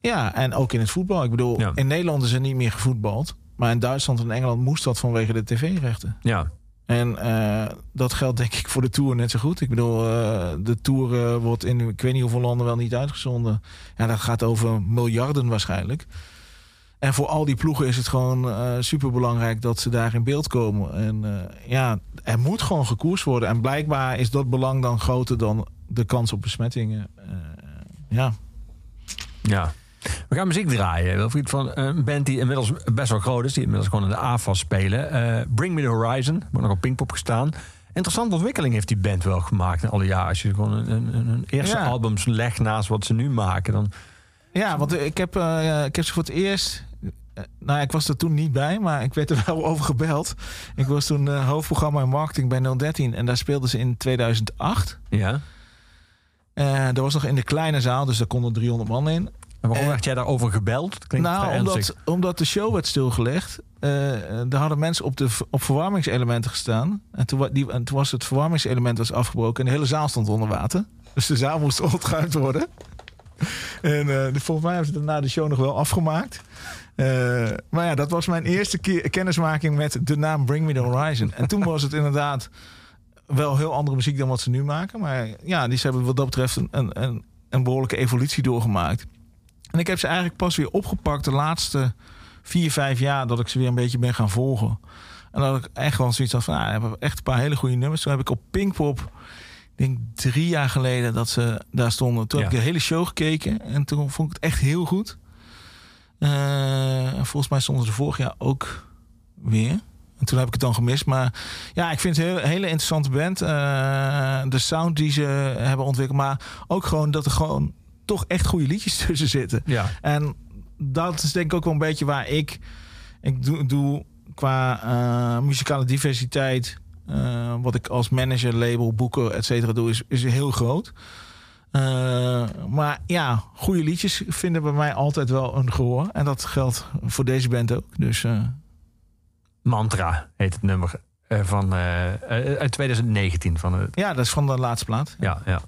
Ja, en ook in het voetbal. Ik bedoel, Ja. in Nederland is er niet meer gevoetbald. Maar in Duitsland en Engeland moest dat vanwege de tv-rechten. Ja. En eh, dat geldt denk ik voor de Tour net zo goed. Ik bedoel, eh, de Tour eh, wordt in ik weet niet hoeveel landen wel niet uitgezonden. Ja, dat gaat over miljarden waarschijnlijk. En voor al die ploegen is het gewoon eh super belangrijk dat ze daar in beeld komen. En ja, er moet gewoon gekoerst worden. En blijkbaar is dat belang dan groter dan de kans op besmettingen. Ja. Ja. We gaan muziek draaien. Wilfried, van een band die inmiddels best wel groot is. Die inmiddels gewoon in de AFAS spelen. Eh, Bring Me The Horizon. Wordt nog op Pinkpop gestaan. Interessante ontwikkeling heeft die band wel gemaakt in alle jaren. Als je gewoon een, een, een eerste Ja. albums legt naast wat ze nu maken. Dan, Ja, want ik heb, eh, ik heb ze voor het eerst. eh, nou, ik was er toen niet bij, maar ik werd er wel over gebeld. Ik was toen eh, hoofdprogramma en marketing bij 013 en daar speelden ze in 2008. ja. Eh dat was nog in de kleine zaal, dus daar konden 300 man in. En waarom werd jij daarover gebeld? Klinkt nou, omdat, omdat de show werd stilgelegd. eh er hadden mensen op, de, op verwarmingselementen gestaan. En toen, die, en toen was het verwarmingselement was afgebroken en de hele zaal stond onder water. Dus de zaal moest ontruimd worden. En eh, volgens mij hebben ze het na de show nog wel afgemaakt. Eh, maar ja, dat was mijn eerste keer kennismaking met de naam Bring Me The Horizon. En toen was het inderdaad wel heel andere muziek dan wat ze nu maken. Maar ja, die ze hebben wat dat betreft een, een behoorlijke evolutie doorgemaakt. En ik heb ze eigenlijk pas weer opgepakt de laatste vier, vijf jaar dat ik ze weer een beetje ben gaan volgen. En dat ik echt wel zoiets had van, nou, we hebben echt een paar hele goede nummers. Toen heb ik op Pinkpop, ik denk drie jaar geleden dat ze daar stonden. Toen heb ik de hele show gekeken en toen vond ik het echt heel goed. Eh, en volgens mij stonden ze vorig jaar ook weer. En toen heb ik het dan gemist. Maar ja, ik vind het een hele, hele interessante band. Eh, de sound die ze hebben ontwikkeld. Maar ook gewoon dat er gewoon toch echt goede liedjes tussen zitten. Ja. En dat is denk ik ook wel een beetje waar ik... Ik doe, doe qua eh, muzikale diversiteit... eh, wat ik als manager, label, boeken, et cetera doe... Is, is heel groot. Eh, maar ja, goede liedjes vinden bij mij altijd wel een gehoor. En dat geldt voor deze band ook. Dus Mantra heet het nummer van, uit 2019. Van, het ja, dat is van de laatste plaat. ja, ja.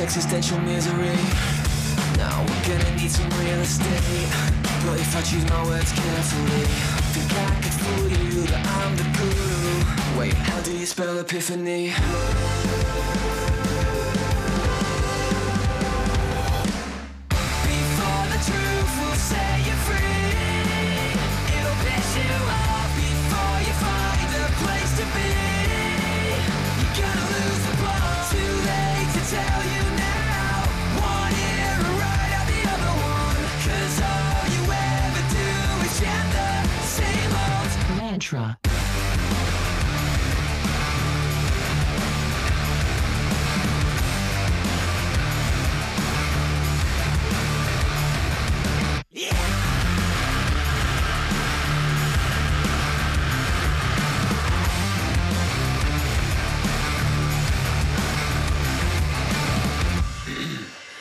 Existential misery. Now we're gonna need some real estate. But if I choose my words carefully, think I could fool you that I'm the guru. Wait, how do you spell epiphany? Before the truth will set you free, it'll piss you off before you find a place to be.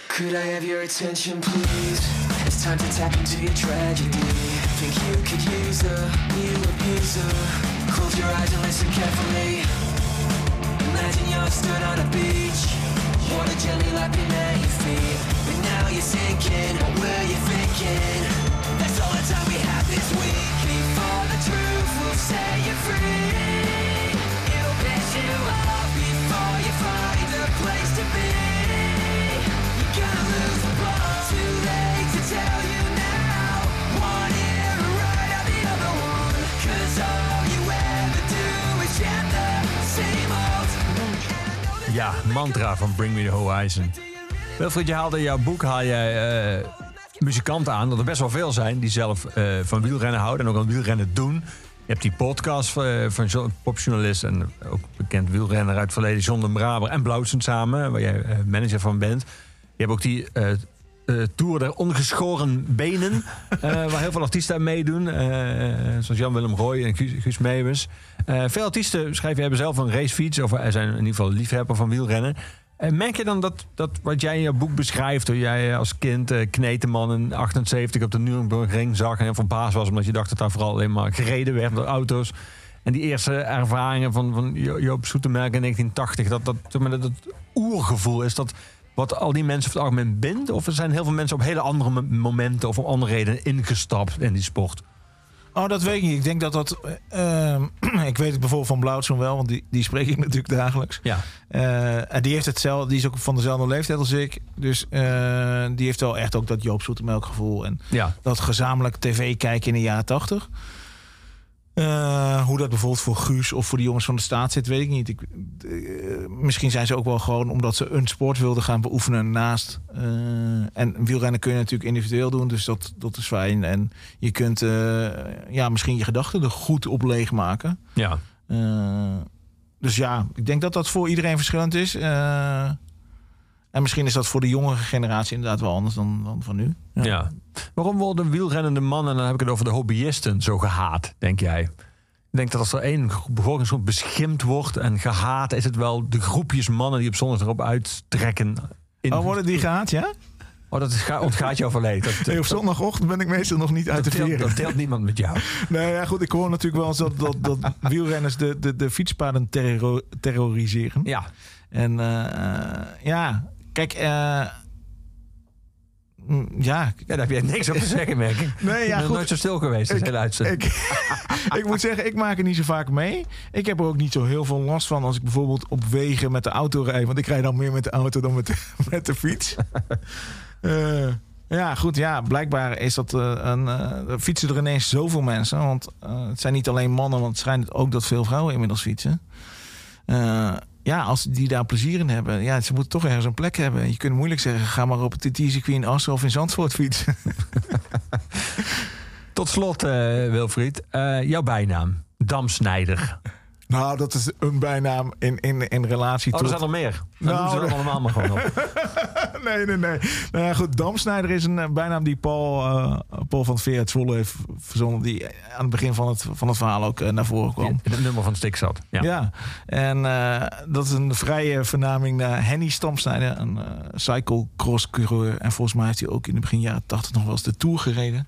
Could I have your attention, please? It's time to tap into your tragedy. Think you could use a new abuser? Close your eyes and listen carefully. Imagine you're stood on a beach, water gently lapping at your feet. But now you're sinking. What were you thinking? That's all the time we have this week. Before the truth will set you free, it'll piss you off Ja, mantra van Bring Me The Horizon. Wilfried, je haalde jouw boek haal jij eh, muzikanten aan, dat er best wel veel zijn die zelf eh, van wielrennen houden en ook aan wielrennen doen. Je hebt die podcast eh, van jo- popjournalist en ook bekend wielrenner uit het verleden, John de Braber en Blauwsen samen, waar jij manager van bent. Je hebt ook die eh, Tour der Ongeschoren Benen, eh, waar heel veel artiesten aan meedoen. eh, zoals Jan-Willem Roy en Guus, Guus veel artiesten schrijven hebben zelf een racefiets, of er zijn in ieder geval liefhebber van wielrennen. En merk je dan dat, dat wat jij in je boek beschrijft, toen jij als kind eh, Kneteman in 78 op de Nürburgring zag en verbaasd was omdat je dacht dat daar vooral alleen maar gereden werd door auto's. En die eerste ervaringen van, van Jo- Joop Zoetemelk in 1980, dat dat, dat het oergevoel is dat wat al die mensen over het algemeen bindt? Of er zijn heel veel mensen op hele andere mo- momenten of om andere redenen ingestapt in die sport? Oh, dat weet ik niet. Ik denk dat dat... eh, ik weet het bijvoorbeeld van Blauwtsoen wel, want die, die spreek ik natuurlijk dagelijks. Ja. Eh, en die heeft hetzelfde, die is ook van dezelfde leeftijd als ik. Dus eh, die heeft wel echt ook dat Joop Zoetemelk gevoel. En Ja. dat gezamenlijk tv kijken in de jaren tachtig. Eh, hoe dat bijvoorbeeld voor Guus of voor de jongens van de staat zit, weet ik niet. Ik, eh, misschien zijn ze ook wel gewoon omdat ze een sport wilden gaan beoefenen naast. eh, en wielrennen kun je natuurlijk individueel doen, dus dat, dat is fijn. En je kunt ja, misschien je gedachten er goed op leegmaken. Ja. Dus ja, ik denk dat dat voor iedereen verschillend is. Eh, en misschien is dat voor de jongere generatie inderdaad wel anders dan, dan van nu. Ja. Waarom worden wielrennende mannen, en dan heb ik het over de hobbyisten, zo gehaat, denk jij? Ik denk dat als er één gro- bevolkingsgroep beschimd wordt en gehaat, is het wel de groepjes mannen die op zondag erop uittrekken. In... Oh, worden die gehaat, ja? Oh, dat is, ga- ontgaat jou verleden. Dat, Nee, op zondagochtend ben ik meestal nog niet uit deelt, veren. dat deelt niemand met jou. Nee, ja, goed. Ik hoor natuurlijk wel eens dat, dat, dat wielrenners de, de, de fietspaden terro- terroriseren. Ja. En eh, ja, kijk, eh, mm, ja. Daar heb jij niks over te zeggen, merk ik. Nee, Ik ja, ben goed. nooit zo stil geweest in Ik- hele uitzending. Ik, ik moet zeggen, ik maak er niet zo vaak mee. Ik heb er ook niet zo heel veel last van als ik bijvoorbeeld op wegen met de auto rijd. Want ik rijd dan meer met de auto dan met de, met de fiets. Eh, ja, goed. Ja, blijkbaar is dat eh, een. er fietsen er ineens zoveel mensen. Want het zijn niet alleen mannen, want het schijnt ook dat veel vrouwen inmiddels fietsen. Ja, als die daar plezier in hebben. Ja, ze moeten toch ergens een plek hebben. Je kunt moeilijk zeggen, ga maar op het TT-circuit in of in Zandvoort fietsen. Tot slot, eh, Wilfried, eh, jouw bijnaam, Damsnijder. Nou, dat is een bijnaam in, in, in relatie Oh, tot... er zijn er meer. Dan Nou, doen ze er de- allemaal maar gewoon op. nee, nee, nee. Nou ja, goed, Damsnijder is een eh, bijnaam die Paul, eh, Paul van Veer uit Zwolle heeft verzonnen. Die aan het begin van het, van het verhaal ook eh, naar voren kwam. In het nummer van Stik zat. Ja. Ja, en dat is een vrije vernaming naar Henny Stamsnijder, een eh cyclocross-coureur. En volgens mij heeft hij ook in de begin jaren 80 nog wel eens de Tour gereden.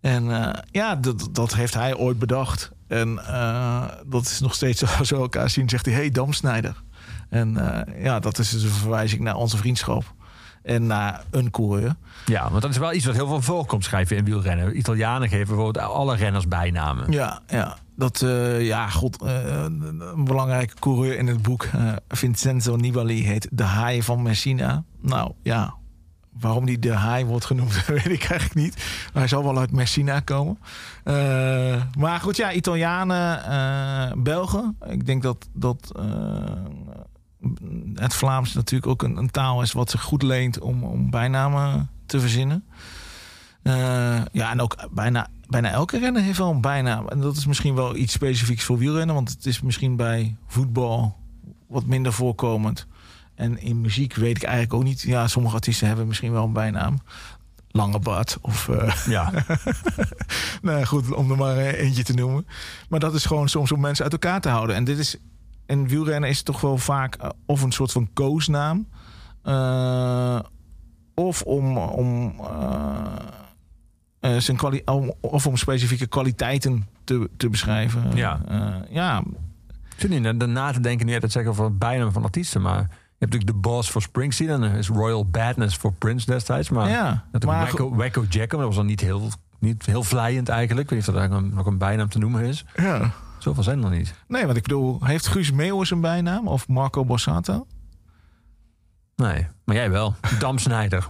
En ja, dat, dat heeft hij ooit bedacht. En eh, dat is nog steeds zo, als we elkaar zien, zegt hij, hey Damsnijder. En eh, ja, dat is dus een verwijzing naar onze vriendschap. En naar een coureur. Ja, want dat is wel iets wat heel veel voorkomt, schrijven in wielrennen. Italianen geven bijvoorbeeld alle renners bijnamen. Ja, ja. Dat, eh, ja, god, een belangrijke coureur in het boek, Vincenzo Nibali, heet de haai van Messina. Nou ja, waarom die de haai wordt genoemd, weet ik eigenlijk niet. Maar hij zal wel uit Messina komen. Eh, maar goed, ja, Italianen, eh, Belgen. Ik denk dat, dat eh, het Vlaams natuurlijk ook een, een taal is wat zich goed leent om, om bijnamen te verzinnen. Ja, en ook bijna, bijna elke renner heeft wel een bijnaam. En dat is misschien wel iets specifieks voor wielrennen. Want het is misschien bij voetbal wat minder voorkomend. En in muziek weet ik eigenlijk ook niet. Ja, sommige artiesten hebben misschien wel een bijnaam. Lange Bart of... eh, Ja. nou goed, om er maar eh, eentje te noemen. Maar dat is gewoon soms om mensen uit elkaar te houden. En dit is... In wielrennen is het toch wel vaak eh, of een soort van koosnaam... of om, om, zijn kwali- of om specifieke kwaliteiten te, te beschrijven. Ja. Ja, Ik zit niet na- na te denken nu het zeggen over bijnamen van artiesten, maar hebt natuurlijk de Boss voor Springsteen en is Royal Badness voor Prince destijds. Maar, Ja, dat maar Wacko, Wacko Jacko, dat was dan niet heel, niet heel vlijend eigenlijk. Ik weet niet of dat eigenlijk nog een bijnaam te noemen is. ja. Zoveel zijn er niet. Nee, want ik bedoel, heeft Guus Meeuwis een bijnaam? Of Marco Borsato? Nee, maar jij wel. Damsnijder.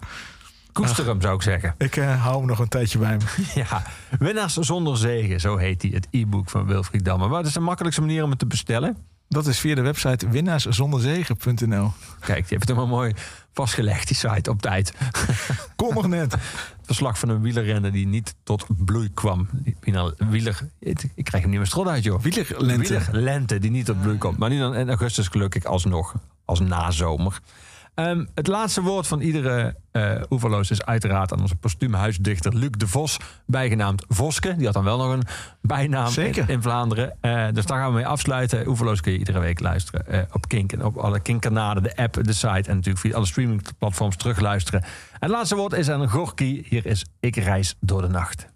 Koester hem, zou ik zeggen. Ik eh, hou hem nog een tijdje bij me. Ja, Winnaars zonder zegen, zo heet hij, het e-book van Wilfried Damme. Wat is de makkelijkste manier om het te bestellen? Dat is via de website winnaarszonderzegen.nl. Kijk, die heeft het helemaal mooi vastgelegd, die site, op tijd. Kom nog net. Verslag van een wielerrenner die niet tot bloei kwam. Wieler, wieler, ik krijg hem niet meer strot uit, joh. Wielerlente. Wielerlente die niet tot bloei komt. Maar nu dan in augustus gelukkig alsnog, als nazomer. Ehm, het laatste woord van iedere eh oeverloos is uiteraard aan onze postume huisdichter Luc de Vos, bijgenaamd Voske. Die had dan wel nog een bijnaam in Vlaanderen. Eh, dus daar gaan we mee afsluiten. Oeverloos kun je iedere week luisteren eh, op Kink en op alle Kink-kanalen, de app, de site en natuurlijk via alle streamingplatforms terugluisteren. En het laatste woord is aan Gorky. Hier is Ik reis door de nacht.